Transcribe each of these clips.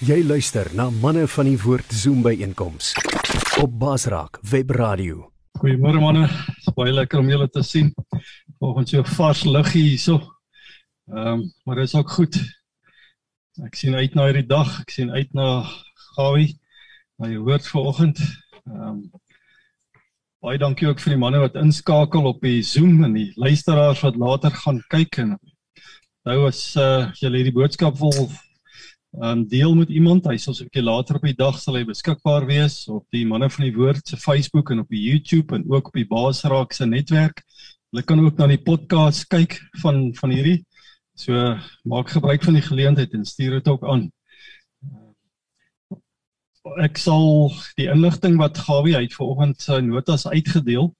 Jy luister na manne van die woord Zoom by einkoms op Basraak Web Radio. Goeiemôre manne, baie lekker om julle te sien. Vanoggend so vars luggie hierso. Ehm, um, maar dit is ook goed. Ek sien uit na hierdie dag. Ek sien uit na Gawie. Na jou woord vanoggend. Ehm um, baie dankie ook vir die manne wat inskakel op die Zoom en die luisteraars wat later gaan kyk en nou as uh, julle hierdie boodskap wil um, deel met iemand. Hy sal so 'n bietjie later op die dag sal hy beskikbaar wees op die manne van die woord se Facebook en op die YouTube en ook op die Basraak se netwerk. Hulle kan ook na die podcast kyk van van hierdie. So maak gebruik van die geleentheid en stuur dit ook aan. Ek sal die inligting wat Gawie uit vanoggend sy notas uitgedeel.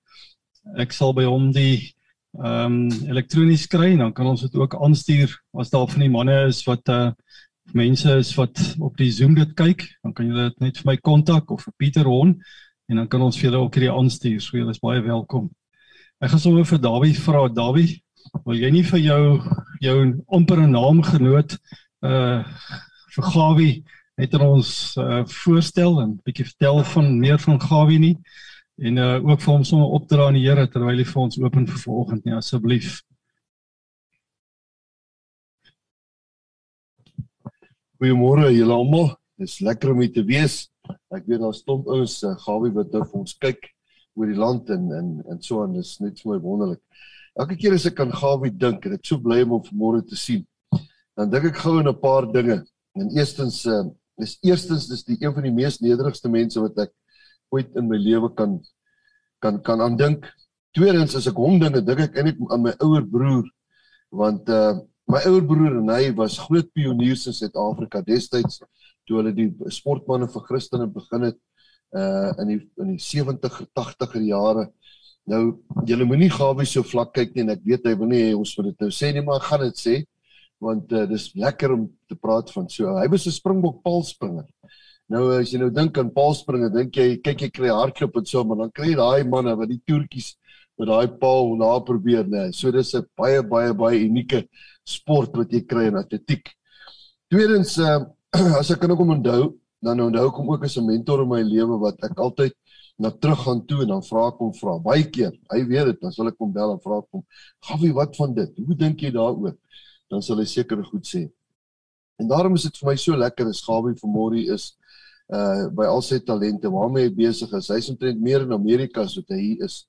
Ek sal by hom die ehm um, elektronies kry en dan kan ons dit ook aanstuur as daar van die manne is wat uh mense is wat op die Zoom dit kyk, dan kan julle dit net vir my kontak of vir Pieter Hon en dan kan ons vir julle ook hierdie aanstuur. So julle is baie welkom. Ek gaan sommer vir Dawie vra, Dawie, wil jy nie vir jou jou ampere naamgenoot uh vir Gawie net ons uh, voorstel en bietjie vertel van meer van Gawie nie en uh ook vir hom sommer opdra aan die Here terwyl hy vir ons open vir vanoggend nie asseblief. Goeiemôre julle almal. Dis lekker om hier te wees. Ek weet daar stomp ouens, uh, Gawie wat nou vir ons kyk oor die land en en en so aan. Dis net vir my wonderlik. Elke keer as ek aan Gawie dink en ek so bly om hom vanmôre te sien, dan dink ek gou aan 'n paar dinge. En eerstens uh, is eerstens dis die een van die mees nederigste mense wat ek ooit in my lewe kan kan kan aandink. Tweedens as ek hom dink, dink ek eintlik aan my ouer broer want uh My ouer broer en hy was groot pioniers in Suid-Afrika destyds toe hulle die sportmanne vir Christene begin het uh in die in die 70er 80er jare. Nou julle moenie gawe so vlak kyk nie en ek weet hy wil nie ons moet dit nou sê nie maar gaan dit sê want uh, dis lekker om te praat van so. Hy was 'n springbok paalspringer. Nou as jy nou dink aan paalspringe, dink jy kyk jy kry hardloop en so maar dan kry jy daai manne wat die toertjies met daai paal na probeer nê. So dis 'n baie baie baie unieke sport wat jy kry in atletiek. Tweedens uh, as ek kan ook onthou, dan onthou ek hom ook as 'n mentor in my lewe wat ek altyd na terug gaan toe en dan vra ek hom vra baie keer. Hy weet dit, dan sal ek hom bel en vra hom, "Gawie, wat van dit? Hoe dink jy daaroor?" Dan sal hy seker goed sê. En daarom is dit vir my so lekker as Gawie vanmôre is uh by al sy talente waarmee hy besig is. Hy's omtrent meer in Amerika as wat hy hier is.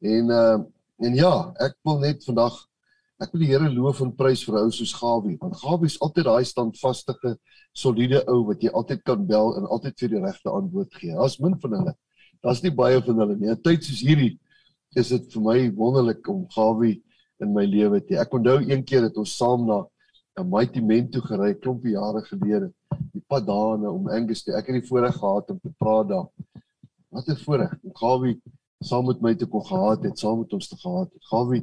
En uh en ja, ek wil net vandag Ek wil die Here loof en prys vir ou soos Gawie, want Gawie is altyd daai standvaste, soliede ou wat jy altyd kan bel en altyd vir die regte antwoord gee. Daar's min van hulle. Daar's nie baie van hulle nie. 'n Tyd soos hierdie is dit vir my wonderlik om Gawie in my lewe te hê. Ek onthou een keer het ons saam na 'n Mighty Men toe gery klompie jare gelede. Die pad daarna om Angus te. Ek het die voorreg gehad om te praat daar. Wat 'n voorreg Gawie saam met my te kon gehad het, saam met ons te gehad het. Gawie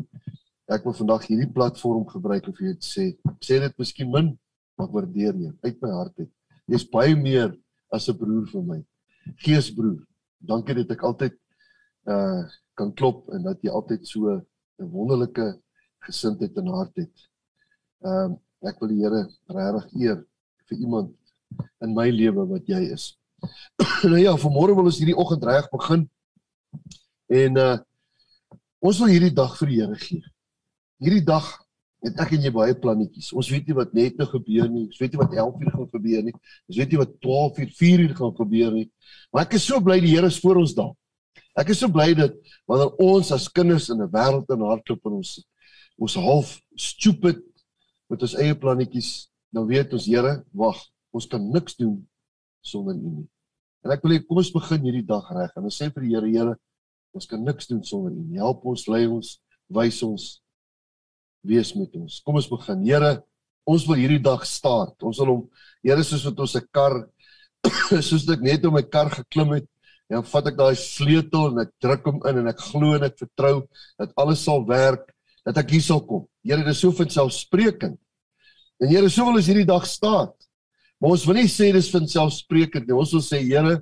ek wil vandag hierdie platform gebruik om vir jou te sê, sê dit miskien min, maar waardeer jou uit my hart uit. Jy's baie meer as 'n broer vir my. Geesbroer. Dankie dat ek altyd uh kan klop en dat jy altyd so 'n wonderlike gesindheid en hart het. Ehm uh, ek wil die Here regtig eer vir iemand in my lewe wat jy is. nou ja, vanmôre wil ons hierdie oggend reg begin. En uh ons wil hierdie dag vir die Here gee hierdie dag het ek en jy baie plannetjies. Ons weet nie wat net nou gebeur nie. Ons weet nie wat 11 uur gaan gebeur nie. Ons weet nie wat 12 uur, 4 uur gaan gebeur nie. Maar ek is so bly die Here is voor ons daar. Ek is so bly dat wanneer ons as kinders in 'n wêreld in hardloop en ons ons half stupid met ons eie plannetjies, dan weet ons Here, wag, ons kan niks doen sonder U nie. En ek wil hê kom ons begin hierdie dag reg en ons sê vir die Here, Here, ons kan niks doen sonder U nie. Help ons, lei ons, wys ons wees met ons. Kom ons begin. Here, ons wil hierdie dag staat. Ons wil hom Here soos wat ons 'n kar soos ek net om my kar geklim het, dan vat ek daai sleutel en ek druk hom in en ek glo en ek vertrou dat alles sal werk, dat ek hier sal kom. Here, dit is so vanselfsprekend. En Here, so wil ons hierdie dag staat. Maar ons wil nie sê dis vanselfsprekend nie. Ons wil sê Here,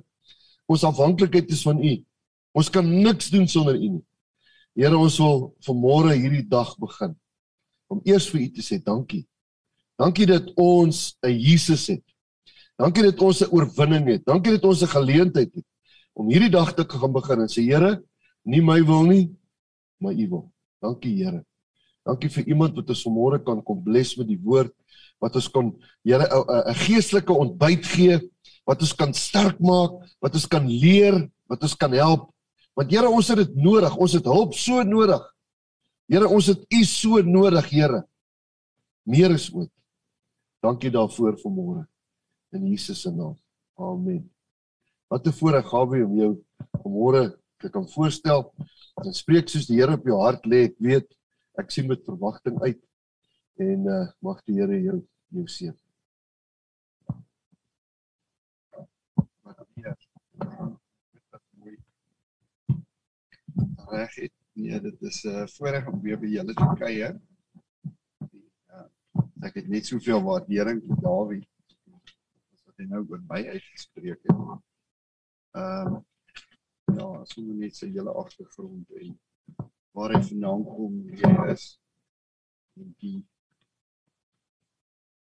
ons afhanklikheid is van U. Ons kan niks doen sonder U nie. Here, ons wil vanmôre hierdie dag begin om eers vir u te sê dankie. Dankie dat ons 'n Jesus het. Dankie dat ons 'n oorwinning het. Dankie dat ons 'n geleentheid het om hierdie dag te kan begin en sê Here, nie my wil nie, maar U wil. Dankie Here. Dankie vir iemand wat ons vanmôre kan kom bless met die woord wat ons kan Here 'n geestelike ontbyt gee wat ons kan sterk maak, wat ons kan leer, wat ons kan help. Want Here, ons het dit nodig. Ons het hulp so nodig. Here, ons het U so nodig, Here. Meer is ooit. Dankie daarvoor vanmôre in Jesus se naam. Amen. Wat 'n voorreg gawe om jou vanmôre te kan voorstel. En spreek soos die Here op jou hart lê. Ek weet ek sien met verwagting uit en uh mag die Here jou jou seën. Reg het. Nee, dit is 'n uh, voorreg om weer by julle te kuier. Ja, ek het net soveel waardering vir Dawie hy nou oor my uitgespreek het. Ehm um, ja, sommer net sy hele agtergrond en waar hy vandaan kom, wie hy is en die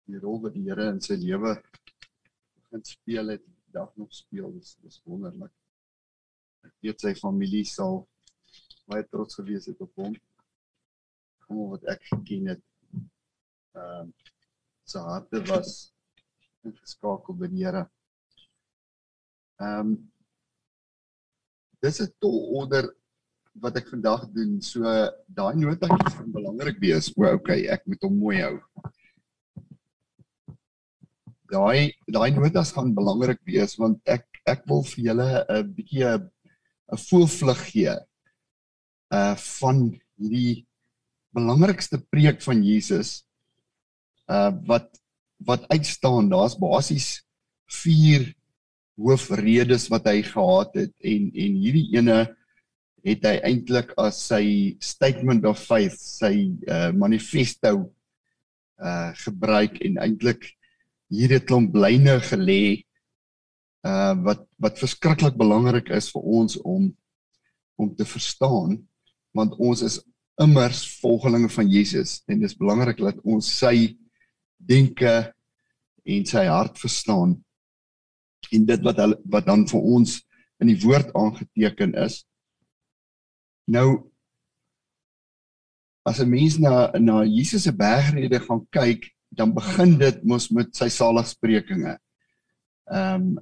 die rol wat die Here in sy lewe begin speel het, dag nog speel, dis dis wonderlik. Ek weet sy familie sal baie trots gewees het op hom. Kom wat ek geken het. Ehm um, sy harte was ingeskakel by die Here. Ehm um, dis 'n tol onder wat ek vandag doen. So daai notaatjies gaan belangrik wees. O, okay, ek moet hom mooi hou. Daai daai notas gaan belangrik wees want ek ek wil vir julle 'n bietjie 'n voelvlug gee uh van hierdie belangrikste preek van Jesus uh wat wat uitstaan. Daar's basies vier hoofredes wat hy gehad het en en hierdie ene het hy eintlik as sy statement of faith, sy uh manifesto uh gebruik en eintlik hier het klomp lyne gelê uh wat wat verskriklik belangrik is vir ons om om te verstaan want ons is immers volgelinge van Jesus en dis belangrik dat ons sy denke en sy hart verstaan. En dit wat hulle wat dan vir ons in die woord aangeteken is. Nou as 'n mens na na Jesus se bergrede gaan kyk dan begin dit mos met sy saligsprekinge ehm um,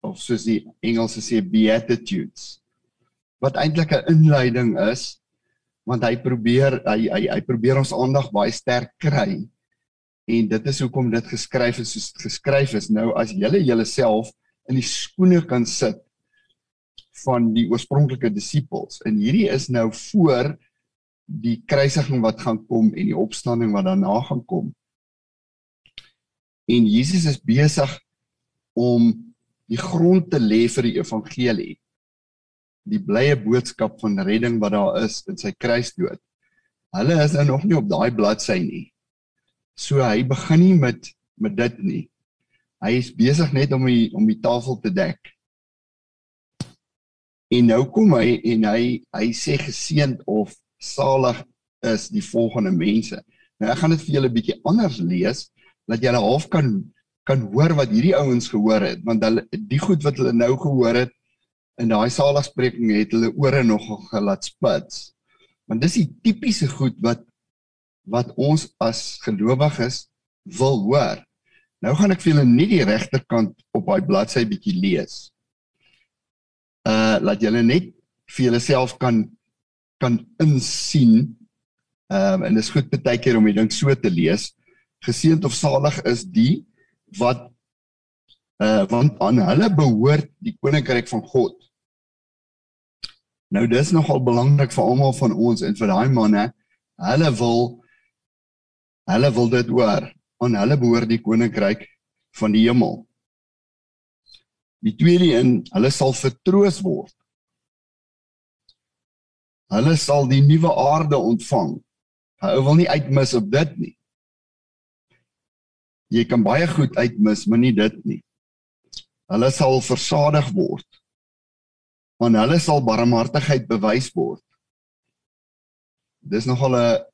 of soos die Engelse sê beatitudes. Wat eintlik 'n inleiding is want hy probeer hy hy hy probeer ons aandag baie sterk kry. En dit is hoekom dit geskryf is soos geskryf is nou as julle julleself in die skoene kan sit van die oorspronklike disippels. En hierdie is nou voor die kruisiging wat gaan kom en die opstanding wat daarna gaan kom. En Jesus is besig om die grond te lê vir die evangelie die blye boodskap van redding wat daar is in sy kruisdood hulle is nou nog nie op daai bladsy nie So hy begin nie met met dit nie. Hy is besig net om die om die tafel te dek. En nou kom hy en hy hy sê geseënd of salig is die volgende mense. Nou ek gaan dit vir julle bietjie anders lees dat julle half kan kan hoor wat hierdie ouens gehoor het want hulle die goed wat hulle nou gehoor het in daai saligspreking het hulle ore nogal gelaat spits. Want dis die tipiese goed wat wat ons as gelowiges wil hoor. Nou gaan ek vir julle nie die regterkant op daai bladsy bietjie lees. Uh laat julle net vir julleself kan kan insien. Ehm um, en dit is goed baie keer om die ding so te lees. Geseend of salig is die wat uh want aan hulle behoort die koninkryk van God. Nou dis nogal belangrik vir almal van ons en vir daai manne. Hulle wil Hulle wil dit hoor. Aan hulle behoort die koninkryk van die hemel. Die tweede een, hulle sal vertroos word. Hulle sal die nuwe aarde ontvang. Hulle wil nie uitmis op dit nie. Jy kan baie goed uitmis, maar nie dit nie. Hulle sal versadig word. Want hulle sal barmhartigheid bewys word. Dis nogal 'n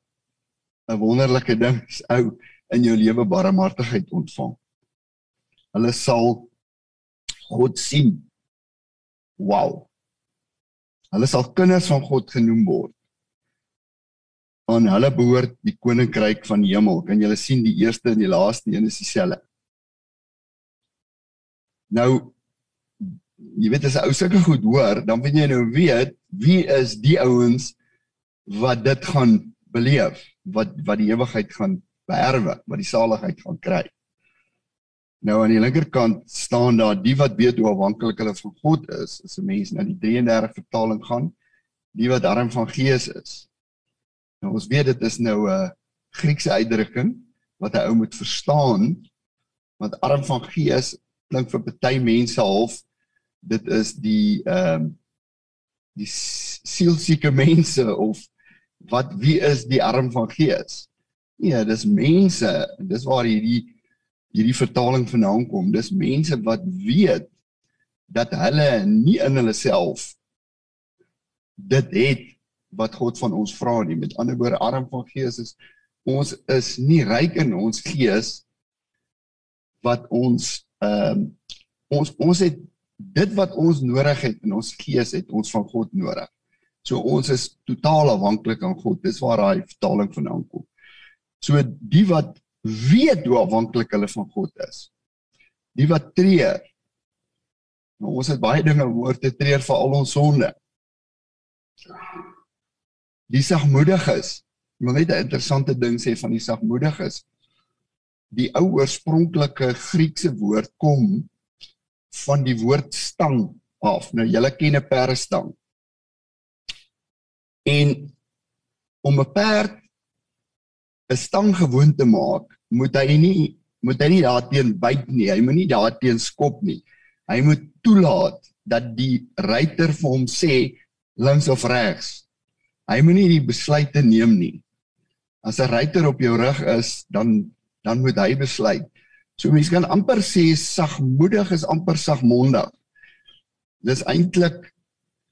'n wonderlike ding is ou in jou lewe barmhartigheid ontvang. Hulle sal God sien. Wow. Hulle sal kinders van God genoem word. En hulle behoort die koninkryk van die hemel. Kan julle sien die eerste en die laaste een is dieselfde. Nou jy weet as 'n ou sulke goed hoor, dan weet jy nou weet wie is die ouens wat dit gaan beleef, wat wat die ewigheid gaan beerwe, wat die saligheid gaan kry. Nou aan die linkerkant staan daar die wat weet hoe afhanklik hulle van God is. As 'n mens na die 33 vertaling gaan, die wat arm van gees is. Nou ons weet dit is nou 'n Griekse uitdrukking wat 'n ou moet verstaan. Want arm van gees klink vir party mense half dit is die ehm um, die sielsieke mense of wat wie is die arm van gees? Nee, dis mense. Dis waar hierdie hierdie vertaling vandaan kom. Dis mense wat weet dat hulle nie in hulle self dit het wat God van ons vra nie. Met ander woorde, arm van gees is ons is nie ryk in ons gees wat ons ehm um, ons ons het dit wat ons nodig het in ons gees het ons van God nodig. So ons is totaal afhanklik aan God. Dis waar daai vertaling vandaan kom. So die wat weet hoe afhanklik hulle van God is. Die wat treur. Nou ons het baie dinge hoor te treur vir al ons sonde. Die sagmoediges. Ek wil net 'n interessante ding sê van die sagmoediges. Die ou oorspronklike Griekse woord kom van die woord stang af. Nou julle ken 'n perdestang. En om 'n perd 'n stang gewoon te maak, moet hy nie moet hy nie daarteen byt nie. Hy moet nie daarteen skop nie. Hy moet toelaat dat die ruiter vir hom sê links of regs. Hy moet nie die besluite neem nie. As 'n ruiter op jou rug is, dan dan moet hy besluit. So mense kan amper sê sagmoedig is amper sagmondig. Dis eintlik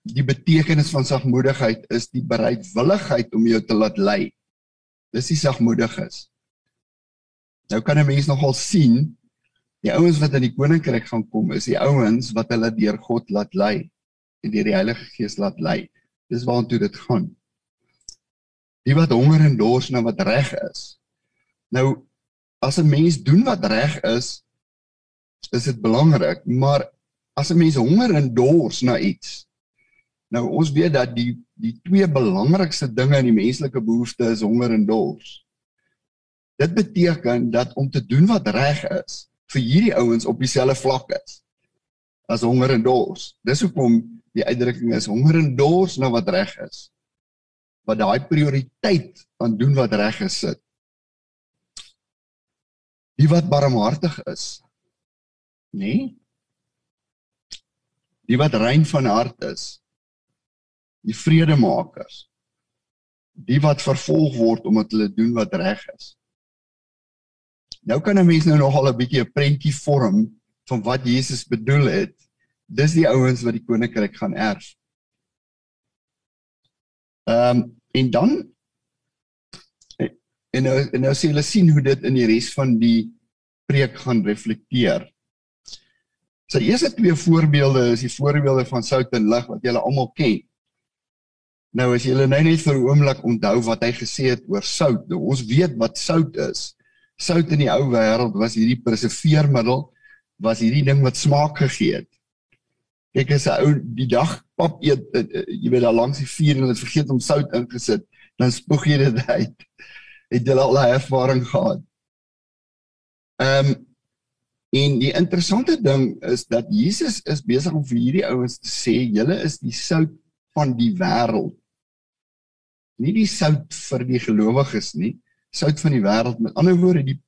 die betekenis van sagmoedigheid is die bereidwilligheid om jou te laat lei. Dis die sagmoediges. Nou kan 'n mens nogal sien die ouens wat in die koninkryk gaan kom is die ouens wat hulle deur God laat lei en deur die Heilige Gees laat lei. Dis waartoe dit gaan. Die wat honger en dors na wat reg is. Nou as 'n mens doen wat reg is, is dit belangrik, maar as 'n mens honger en dors na iets. Nou ons weet dat die die twee belangrikste dinge in die menslike behoefte is honger en dors. Dit beteken dat om te doen wat reg is vir hierdie ouens op dieselfde vlak is as honger en dors. Dis hoekom die uitdrukking is honger en dors na wat reg is. Wat daai prioriteit aan doen wat reg is sit. Die wat barmhartig is. Nee. Die wat rein van hart is. Die vredemakers. Die wat vervolg word omdat hulle doen wat reg is. Nou kan 'n mens nou nogal 'n bietjie 'n prentjie vorm van wat Jesus bedoel het. Dis die ouens wat die koninkryk gaan erf. Ehm um, en dan en nou en nou sê hulle sien hoe dit in die res van die preek gaan reflekteer. Sy eerste twee voorbeelde is die voorbeelde van sout en lig wat julle almal ken. Nou as julle nou net vir 'n oomblik onthou wat hy gesê het oor sout. Nou, ons weet wat sout is sout in die ou wêreld was hierdie preserveermiddel was hierdie ding wat smaak gegee het. Kyk as 'n ou die dag pap eet, uh, uh, jy weet daar langs die vuur en het vergeet om sout ingesit, dan spoeg jy dit uit. Het jy al 'n ervaring gehad? Ehm um, en die interessante ding is dat Jesus is besig om vir hierdie ouens te sê, julle is die sout van die wêreld. Nie die sout vir die gelowiges nie, sout van die wêreld. Met ander woorde, die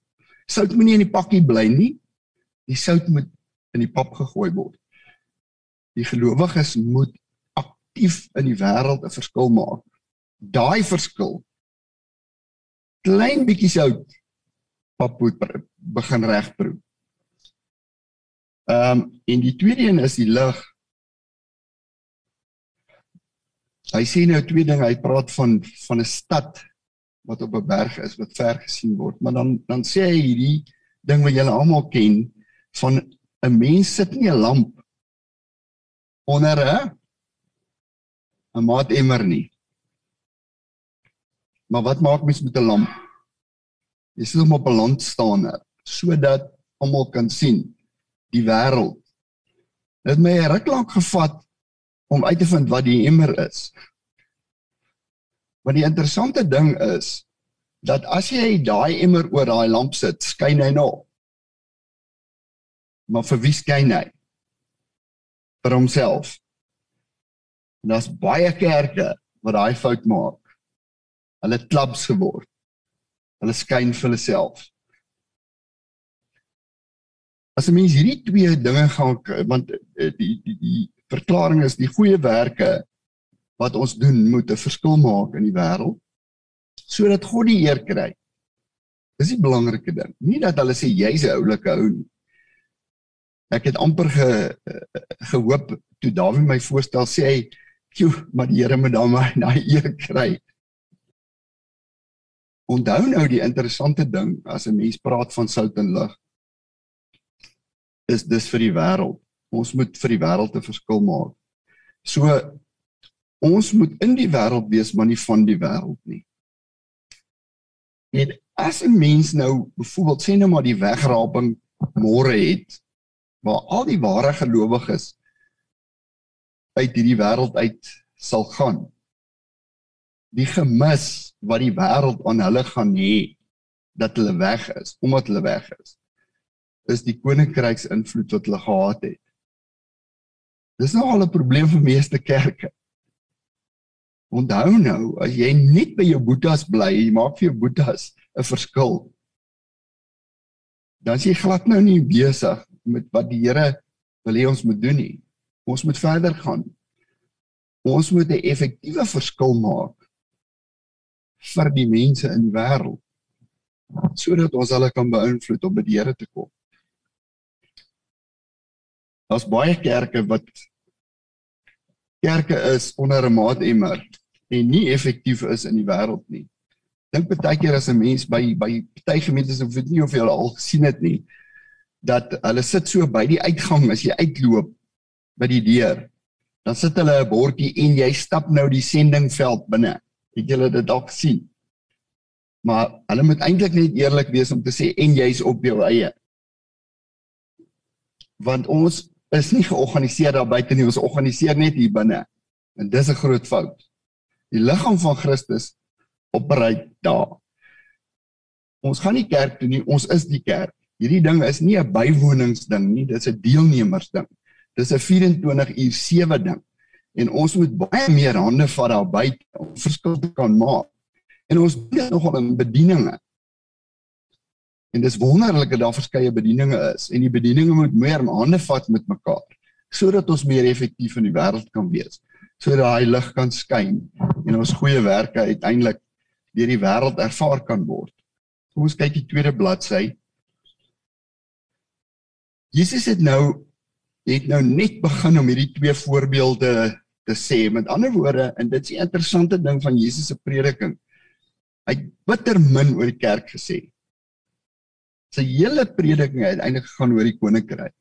sout moet nie in die pakkie bly nie. Die sout moet in die pap gegooi word. Die gelowiges moet aktief in die wêreld 'n verskil maak. Daai verskil klein bietjie sout pap moet begin regproe. Ehm um, en die tweede een is die lig. Hy sê nou twee dinge. Hy praat van van 'n stad wat op 'n berg is wat ver gesien word. Maar dan dan sê hy hierdie ding wat julle almal ken, van 'n mens sit nie 'n lamp onder 'n 'n maatemmer nie. Maar wat maak mens met 'n lamp? Jy sit hom op 'n land staande sodat almal kan sien die wêreld. Dit my 'n ruk lank gevat om uit te vind wat die emmer is. Maar die interessante ding is dat as jy daai emmer oor daai lamp sit, skyn hy nog. Maar vir wie skyn hy? Vir homself. En daar's baie kerke wat daai fout maak. Hulle klubs geword. Hulle skyn vir hulle self. As 'n mens hierdie twee dinge gaan want eh, die die die verklaring is die goeie werke wat ons doen moet 'n verskil maak in die wêreld sodat God die eer kry. Dis die belangrike ding. Nie dat hulle sê jy's 'n oulike ou nie. Ek het amper ge, eh, gehoop toe Dawid my voorstel sê hy, "Joe, maar die Here moet dan my daai eer kry." Onthou nou die interessante ding as 'n mens praat van sout en lig is dis vir die wêreld. Ons moet vir die wêreld 'n verskil maak. So ons moet in die wêreld wees maar nie van die wêreld nie. En as 'n mens nou byvoorbeeld sê nou maar die wegraping môre het waar al die ware gelowiges uit hierdie wêreld uit sal gaan die gemis wat die wêreld aan hulle gaan hê dat hulle weg is, omdat hulle weg is, is die koninkryks invloed wat hulle gehad het. Dis nou al 'n probleem vir meeste kerke. Onthou nou, as jy net by jou boetas bly, jy maak vir jou boetas 'n verskil. Dan is jy glad nou nie besig met wat die Here wil hê ons moet doen nie. Ons moet verder gaan. Ons moet 'n effektiewe verskil maak vir die mense in die wêreld sodat ons hulle kan beïnvloed om by die Here te kom. Daar's baie kerke wat kerke is onder 'n maatemmer en nie effektief is in die wêreld nie. Dink baie keer as 'n mens by by party gemeentes of weet nie of jy al gesien het nie dat hulle sit so by die uitgang as jy uitloop by die deur. Dan sit hulle 'n bordjie en jy stap nou die sendingveld binne. Het julle dit dalk gesien? Maar hulle moet eintlik net eerlik wees om te sê en jy's op jou eie. Want ons is nie georganiseer daar buite nie, ons organiseer net hier binne. En dis 'n groot fout. Die liggaam van Christus operate daar. Ons gaan nie kerk toe nie, ons is die kerk. Hierdie ding is nie 'n bywoningsding nie, dit is 'n deelnemersding. Dis 'n 24 uur 7 ding en ons moet baie meer hande vat daar buite om verskil te kan maak. En ons dit nogal in bedieninge. En dis wonderlik dat daar verskeie bedieninge is en die bedieninge moet meer hande vat met mekaar sodat ons meer effektief in die wêreld kan wees. Sodat daai lig kan skyn en ons goeie werke uiteindelik deur die wêreld ervaar kan word. Kom ons kyk die tweede bladsy. Jesus het nou het nou net begin om hierdie twee voorbeelde te sê. Met ander woorde, en dit is 'n interessante ding van Jesus se prediking. Hy het bitter min oor die kerk gesê. Sy hele prediking het eintlik gegaan oor die koninkryk.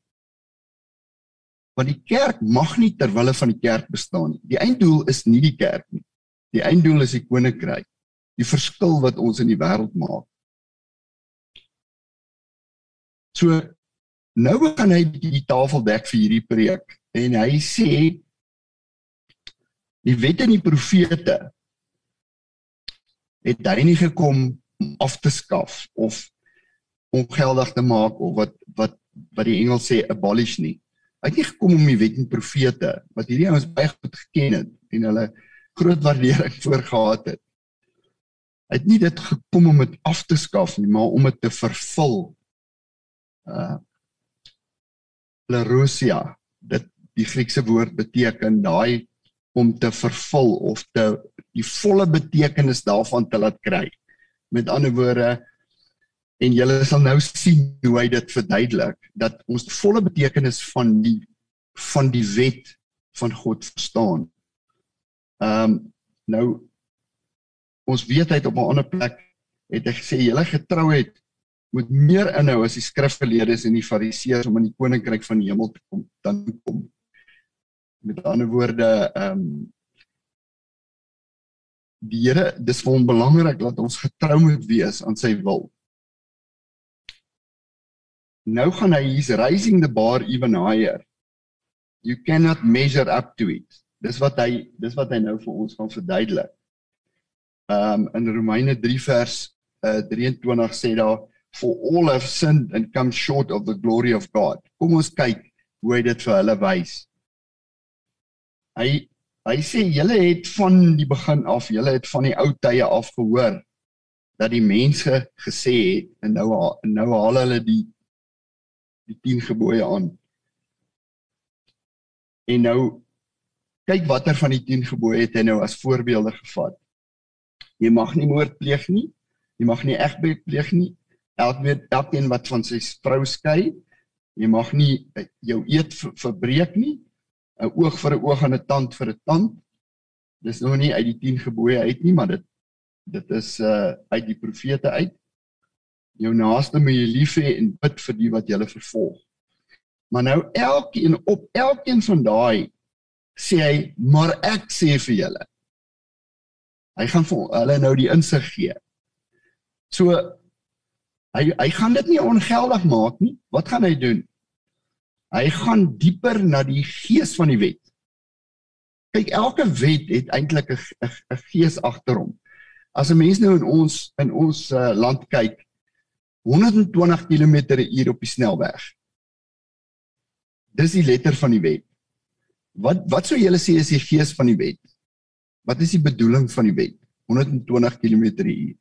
Want die kerk mag nie ter wille van die kerk bestaan nie. Die einddoel is nie die kerk nie. Die einddoel is die koninkryk. Die verskil wat ons in die wêreld maak. So nou gaan hy die tafel dek vir hierdie preek en hy sê Die wet en die profete het hy nie gekom om af te skaf of ongeldig te maak of wat wat wat die Engels sê abolish nie. Hy het nie gekom om die wet en profete wat hierdie ouens baie goed geken het en hulle groot waardering voor gehad het. Hy het nie dit gekom om dit af te skaf nie, maar om dit te vervul. Uh Lerosia, dit die Griekse woord beteken daai om te vervul of te die volle betekenis daarvan te laat kry. Met ander woorde en julle sal nou sien hoe hy dit verduidelik dat ons die volle betekenis van die van die wet van God verstaan. Ehm um, nou ons weet hy het op 'n ander plek het hy gesê julle getrouheid moet meer inhou as die skrifgeleerdes en die fariseërs om in die koninkryk van die hemel te kom dan kom. Met ander woorde, ehm um, die Here, dis vir hom belangrik dat ons getrou moet wees aan sy wil. Nou gaan hy he's raising the bar even higher. You cannot measure up to it. Dis wat hy dis wat hy nou vir ons gaan verduidelik. Ehm um, in Romeine 3 vers uh, 23 sê daar for all have sinned and come short of the glory of God. Kom ons kyk hoe hy dit vir hulle wys. Hy hy sê julle het van die begin af, julle het van die ou tye af gehoor dat die mense gesê het en nou nou haal hulle die die 10 gebooie aan. En nou kyk watter van die 10 gebooie het hy nou as voorbeelde gevat. Jy mag nie moord pleeg nie. Jy mag nie egbreek pleeg nie elkeen elkeen wat van sy vrou skei, jy mag nie eh, jou eet verbreek nie. 'n Oog vir 'n oog en 'n tand vir 'n tand. Dis nog nie uit die 10 gebooie uit nie, maar dit dit is uh uit die profete uit. Jou naaste moet jy lief hê en bid vir die wat jy vervolg. Maar nou elkeen op elkeen van daai sê hy, maar ek sê vir julle. Hy gaan vir hulle nou die insig gee. So Hy hy gaan dit nie ongeldig maak nie. Wat gaan hy doen? Hy gaan dieper na die gees van die wet. Kyk, elke wet het eintlik 'n gees agter hom. As 'n mens nou in ons in ons uh, land kyk, 120 km/h op die snelweg. Dis die letter van die wet. Wat wat sou julle sê is die gees van die wet? Wat is die bedoeling van die wet? 120 km/h.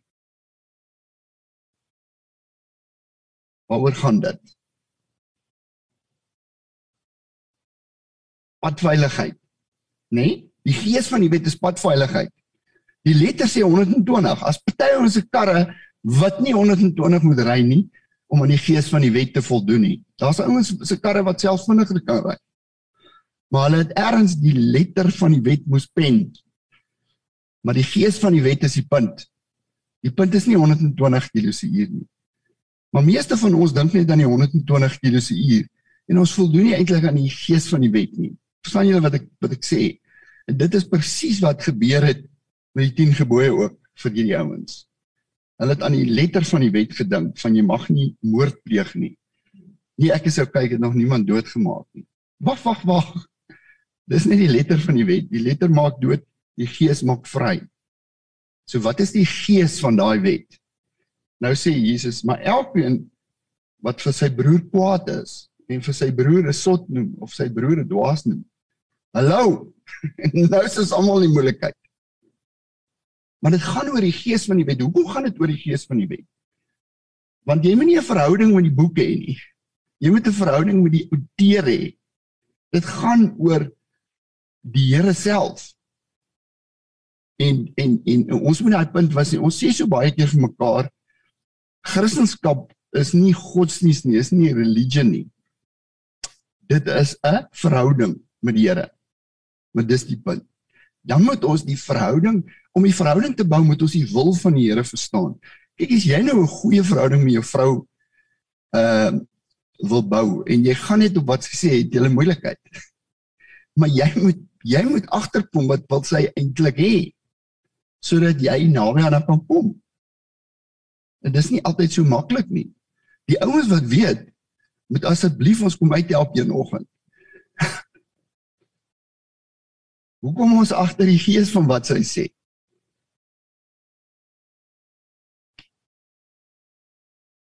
Waaroor gaan dit? Padveiligheid. Nê? Nee? Die gees van die wet is padveiligheid. Die letter sê 120. As party ons se karre wat nie 120 moet ry nie om aan die gees van die wet te voldoen nie. Daar's ouens se karre wat self vinniger kan ry. Maar hulle het ergens die letter van die wet moes pen. Maar die gees van die wet is die punt. Die punt is nie 120 km/h nie. Maar meeste van ons dink net aan die 120 km/h en ons voldoen nie eintlik aan die gees van die wet nie. Verstaan julle wat ek wat ek sê? En dit is presies wat gebeur het met die 10 gebooie ook vir hierdie ouens. Hulle het aan die letter van die wet gedink van jy mag nie moord pleeg nie. Nee, ek is okay, ek het nog niemand doodgemaak nie. Wag, wag, wag. Dis nie die letter van die wet. Die letter maak dood, die gees maak vry. So wat is die gees van daai wet? Nou sê Jesus, maar elkeen wat vir sy broer kwaad is en vir sy broer 'n sot noem of sy broer 'n dwaas noem. Hallo. nou is ons almal in moeilikheid. Maar dit gaan oor die gees van die wet. Hoekom gaan dit oor die gees van die wet? Want jy moet nie 'n verhouding met die boeke hê nie. Jy moet 'n verhouding met die outeur hê. Dit gaan oor die Here self. En en en ons moet daai punt was nie. Ons sê so baie keer vir mekaar Christendom is nie godsdienst nie, is nie religie nie. Dit is 'n verhouding met die Here. Maar dis die punt. Dan moet ons die verhouding om die verhouding te bou, moet ons die wil van die Here verstaan. Kyk, as jy nou 'n goeie verhouding met jou vrou uh, wil bou en jy gaan net op wat sy sê, het 'n moeilikheid. Maar jy moet jy moet agterkom wat wil sy eintlik hê sodat jy naby aan haar kan kom. En dis nie altyd so maklik nie. Die ouens wat weet, moet asseblief ons kom uit help een oggend. Hoekom ons agter die gees van wat sy sê?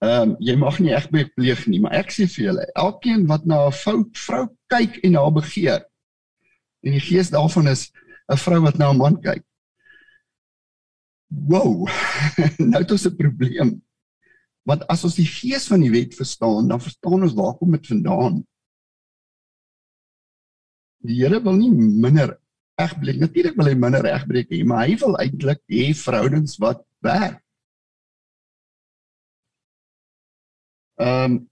Ehm um, jy mag nie reg pleeg nie, maar ek sê vir julle, elkeen wat na 'n fout vrou kyk en haar begeer, en die gees daarvan is 'n vrou wat na 'n man kyk, wow, nou het ons 'n probleem. Want as ons die gees van die wet verstaan, dan verstaan ons waar kom dit vandaan. Die Here wil nie minder egbreek, natuurlik wil hy minder egbreek hê, maar hy wil eintlik hê verhoudings wat werk. Ehm um,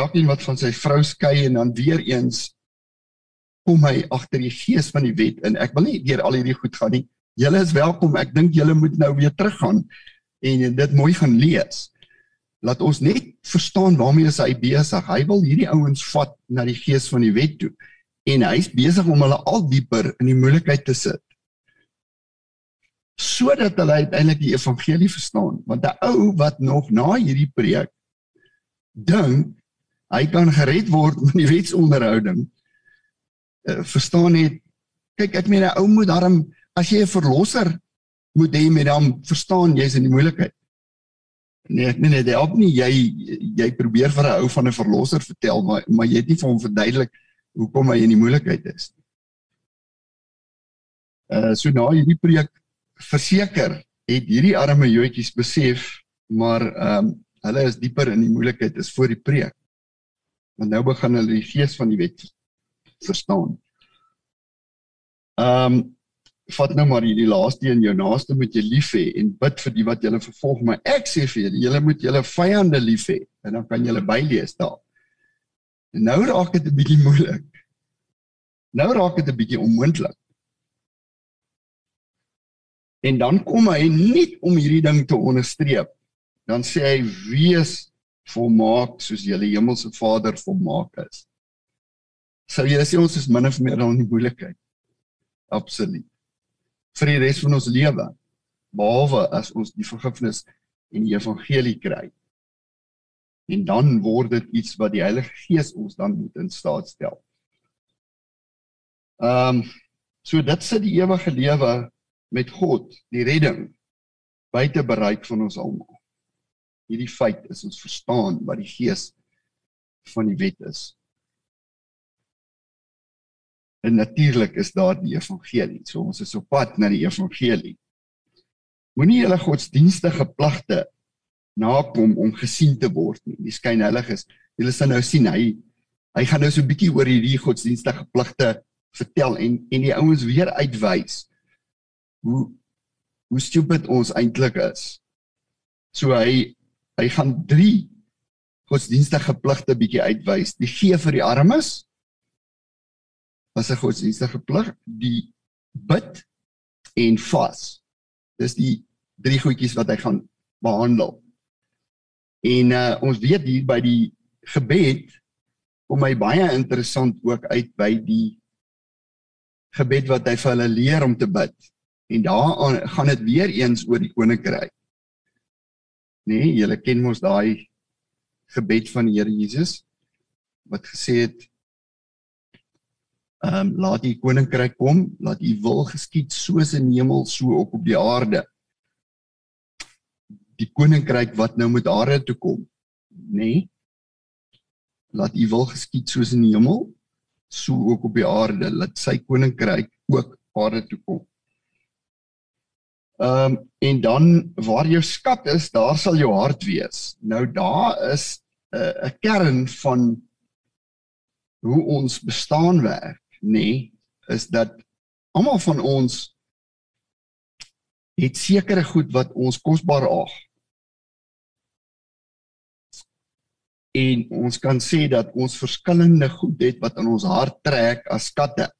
elkeen wat van sy vrou skei en dan weer eens kom hy agter die gees van die wet in. Ek wil nie deur al hierdie goed gaan nie. Julle is welkom. Ek dink julle moet nou weer teruggaan en dit mooi gaan lees. laat ons net verstaan waarmee is hy besig. Hy wil hierdie ouens vat na die gees van die wet toe en hy's besig om hulle al dieper in die moeilikheid te sit. Sodat hulle uiteindelik die evangelie verstaan, want 'n ou wat nog na hierdie preek dink hy kan gered word met die wetsonderhouding, uh, verstaan net kyk ek meen 'n ou moet daarom as jy 'n verlosser moet hê met hom verstaan jy's in die moeilikheid. Nee, nee nee, dit help nie jy jy probeer vir 'n ou van 'n verlosser vertel maar maar jy het nie vir hom verduidelik hoekom hy in die moeilikheid is. Uh so na hierdie preek verseker het hierdie arme joetjies besef maar ehm um, hulle is dieper in die moeilikheid is voor die preek. Want nou begin hulle die gees van die wet verstaan. Ehm um, vat nou maar hierdie laaste een jou naaste moet jy lief hê en bid vir die wat julle vervolg maar ek sê vir julle julle moet julle vyande lief hê en dan kan julle bylees daar nou raak dit 'n bietjie moeilik. Nou raak dit 'n bietjie onmoontlik. En dan kom hy net om hierdie ding te onderstreep. Dan sê hy wees volmaak soos julle hemelse Vader volmaak is. Sou jy sê ons is min of meer dan in die moeilikheid. Absoluut. Vir die res van ons lewe behalwe as ons die vergifnis en die evangelie kry. En dan word dit iets wat die Heilige Gees ons dan moet in staat stel. Ehm um, so dit sit die ewige lewe met God, die redding buite bereik van ons almal. Hierdie feit is ons verstaan wat die Gees van die wet is. En natuurlik is daar die evangelie. So ons is op pad na die evangelie. Moenie julle godsdienstige pligte nakom om gesien te word nie. Die skynheilig is. Julle sal nou sien hy hy gaan nou so 'n bietjie oor hierdie godsdienstige pligte vertel en en die ouens weer uitwys hoe hoe stupid ons eintlik is. So hy hy gaan 3 godsdienstige pligte bietjie uitwys. Die gee vir die armes, was 'n godsdienstige plig, die bid en vas. Dis die drie goedjies wat hy gaan behandel. En uh, ons weet hier by die gebed kom my baie interessant ook uit by die gebed wat hy vir hulle leer om te bid. En daar gaan dit weer eens oor die koninkryk. Nee, julle ken mos daai gebed van die Here Jesus wat gesê het Ehm um, laat u koninkryk kom, laat u wil geskied soos in hemel so ook op die aarde. Die koninkryk wat nou met aarde toe kom, nê? Nee? Laat u wil geskied soos in die hemel so ook op die aarde, laat sy koninkryk ook aarde toe kom. Ehm um, en dan waar jou skat is, daar sal jou hart wees. Nou daar is eh, 'n uh, kern van hoe ons bestaan werk nê, is dat almal van ons het sekere goed wat ons kosbaar ag. En ons kan sê dat ons verskillende goed het wat in ons hart trek as skatte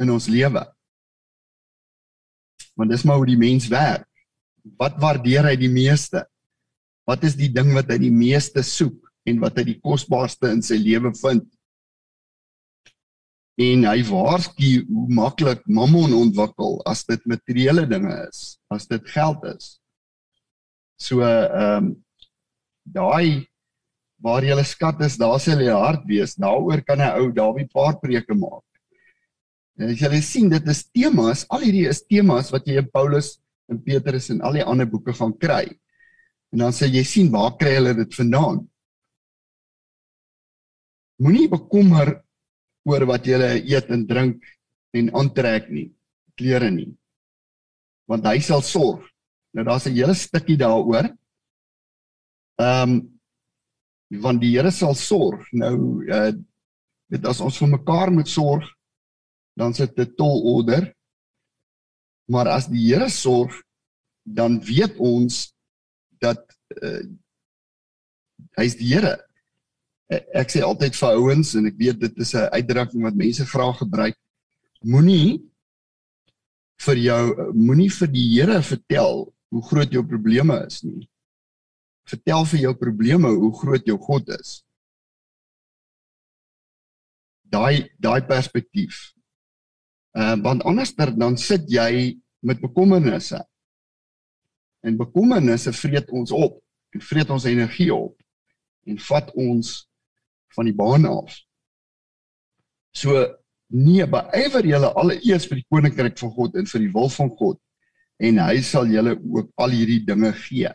in ons lewe. Want dis maar hoe die mens werk. Wat waardeer hy die meeste? Wat is die ding wat hy die meeste soek en wat hy die kosbaarste in sy lewe vind? en hy waarsku hoe maklik mammon ontwikkel as dit materiële dinge is, as dit geld is. So ehm um, daai waar jy skat is, daar sal jy hart wees. Daaroor kan 'n ou daarby paar preke maak. En as jy sien dit is temas, al hierdie is temas wat jy in Paulus en Petrus en al die ander boeke gaan kry. En dan sê jy sien waar kry hulle dit vandaan? Moenie bekommer oor wat jy eet en drink en aantrek nie, klere nie. Want hy sal sorg. Nou daar's 'n hele stukkie daaroor. Ehm um, want die Here sal sorg. Nou uh dit as ons vir mekaar moet sorg, dan sit dit tol order. Maar as die Here sorg, dan weet ons dat uh hy's die Here ek sê altyd vir ouens en ek weet dit is 'n uitdrukking wat mense graag gebruik. Moenie vir jou moenie vir die Here vertel hoe groot jou probleme is nie. Vertel vir jou probleme hoe groot jou God is. Daai daai perspektief. Ehm uh, want anders dan sit jy met bekommernisse. En bekommernisse vreet ons op en vreet ons energie op en vat ons van die baan af. So nee, beywer julle alleeers vir die koninkryk van God en vir die wil van God en hy sal julle ook al hierdie dinge gee.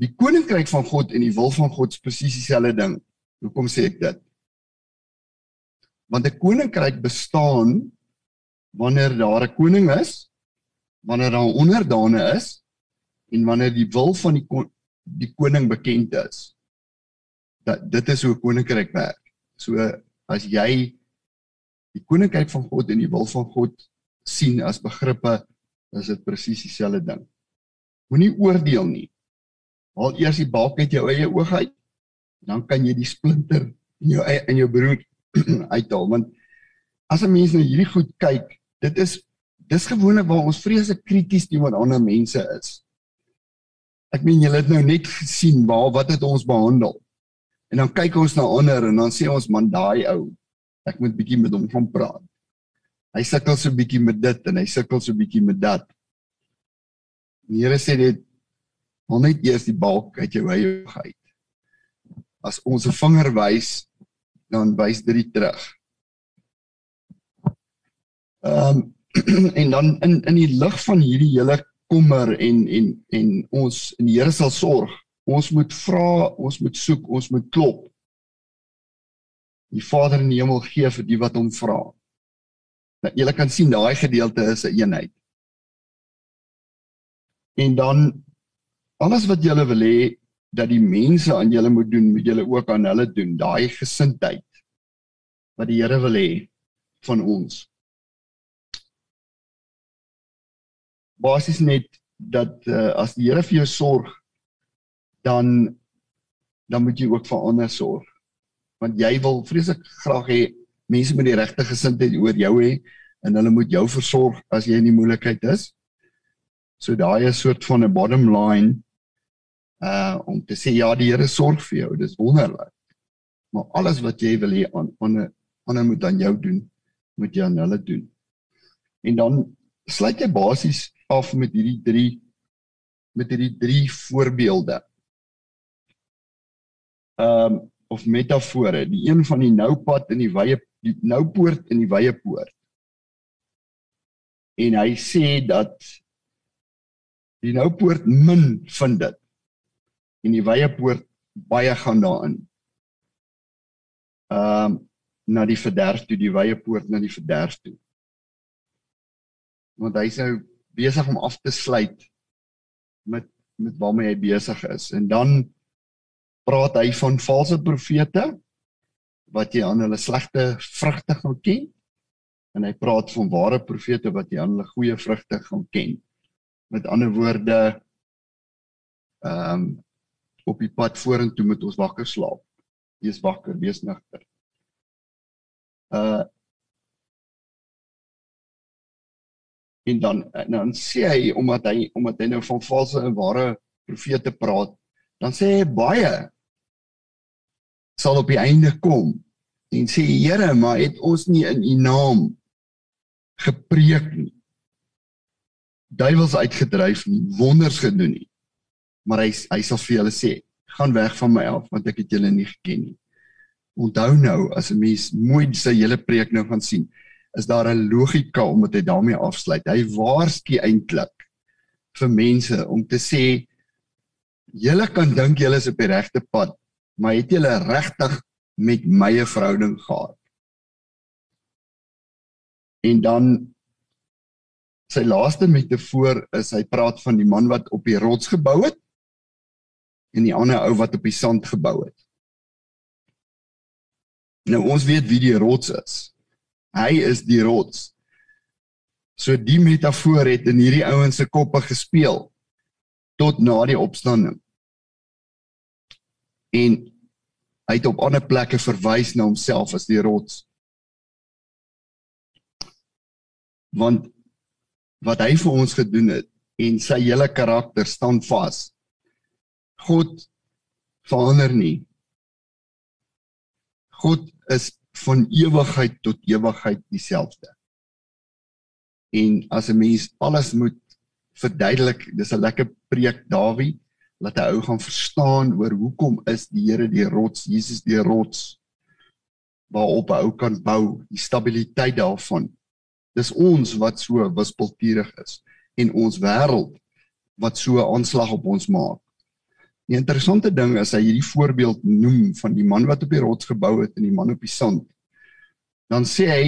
Die koninkryk van God en die wil van God is presies dieselfde ding. Hoekom sê ek dit? Want 'n koninkryk bestaan wanneer daar 'n koning is, wanneer daar onderdane is en wanneer die wil van die die koning bekend is. Dat dit is hoe 'n koninkryk werk. So as jy die koninkryk van God en die wil van God sien as begrippe, is dit presies dieselfde ding. Moenie oordeel nie. Haal eers die balk uit jou eie oog uit, dan kan jy die splinter in jou in jou broer uithaal want as 'n mens na hierdie goed kyk, dit is dis gewoonlik waar ons vreeslik krities teenoor ander mense is. Ek meen julle het nou net gesien waar wat het ons behandel. En dan kyk ons na ander en dan sê ons man daai ou, ek moet bietjie met hom gaan praat. Hy sukkel so bietjie met dit en hy sukkel so bietjie met dat. Die Here sê dit hom net eers die balk uit jou eie uit. As ons 'n vinger wys, dan wys dit die terug. Ehm um, en dan in in die lig van hierdie hele kommer en en en ons en die Here sal sorg. Ons moet vra, ons moet soek, ons moet klop. Die Vader in die hemel gee vir die wat hom vra. Nou jy kan sien daai gedeelte is 'n een eenheid. En dan alles wat jy wil hê dat die mense aan julle moet doen, moet julle ook aan hulle doen. Daai gesindheid wat die Here wil hê van ons. basies net dat uh, as die Here vir jou sorg dan dan moet jy ook vir ander sorg. Want jy wil vreeslik graag hê mense met die regte gesindheid oor jou hê en hulle moet jou versorg as jy in die moeilikheid is. So daai is 'n soort van 'n bottom line uh om te sê ja, die Here sorg vir jou. Dis wonderlik. Maar alles wat jy wil hê aan ander ander moet aan jou doen, moet jy aan hulle doen. En dan sluit jy basies af met hierdie drie met hierdie drie voorbeelde. Ehm um, of metafore, die een van die noupad in die wye die noupoort in die wye poort. En hy sê dat die noupoort min vind dit en die wye poort baie gaan daarin. Ehm um, na die verderf toe, die wye poort na die verderf toe. Want hy sê besig om af te sluit met met waarmee hy besig is. En dan praat hy van valse profete wat jy aan hulle slegte vrugte gaan ken. En hy praat van ware profete wat jy aan hulle goeie vrugte gaan ken. Met ander woorde ehm um, op die pad vorentoe moet ons wakker slaap. Wees wakker, wees nigter. Uh en dan en dan sê hy omdat hy omdat hy nou van valse en ware profete praat dan sê hy baie sal op die einde kom en sê Here maar het ons nie in u naam gepreek nie duiwels uitgedryf nie wonders gedoen nie maar hy hy sal vir julle sê gaan weg van my af want ek het julle nie geken nie onthou nou as 'n mens mooi sy hele preek nou gaan sien is daar 'n logika om dit daarmee afsluit. Hy waarsku eintlik vir mense om te sê julle kan dink julle is op die regte pad, maar het julle regtig met my 'n verhouding gehad? En dan sy laaste metafoor is hy praat van die man wat op die rots gebou het en die ander ou wat op die sand gebou het. Nou ons weet wie die rots is. Hy is die rots. So die metafoor het in hierdie ouens se koppe gespeel tot na die opstanding. En hy het op ander plekke verwys na homself as die rots. Want wat hy vir ons gedoen het, en sy hele karakter staan vas. God verander nie. God is van ewigheid tot ewigheid dieselfde. En as 'n mens alles moet verduidelik, dis 'n lekker preek Dawie laat hy ou gaan verstaan oor hoekom is die Here die rots, Jesus die rots waarop hy ou kan bou, die stabiliteit daarvan. Dis ons wat so wispelturig is en ons wêreld wat so aanslag op ons maak. Die interessante ding is hy hierdie voorbeeld noem van die man wat op die rots gebou het en die man op die sand. Dan sê hy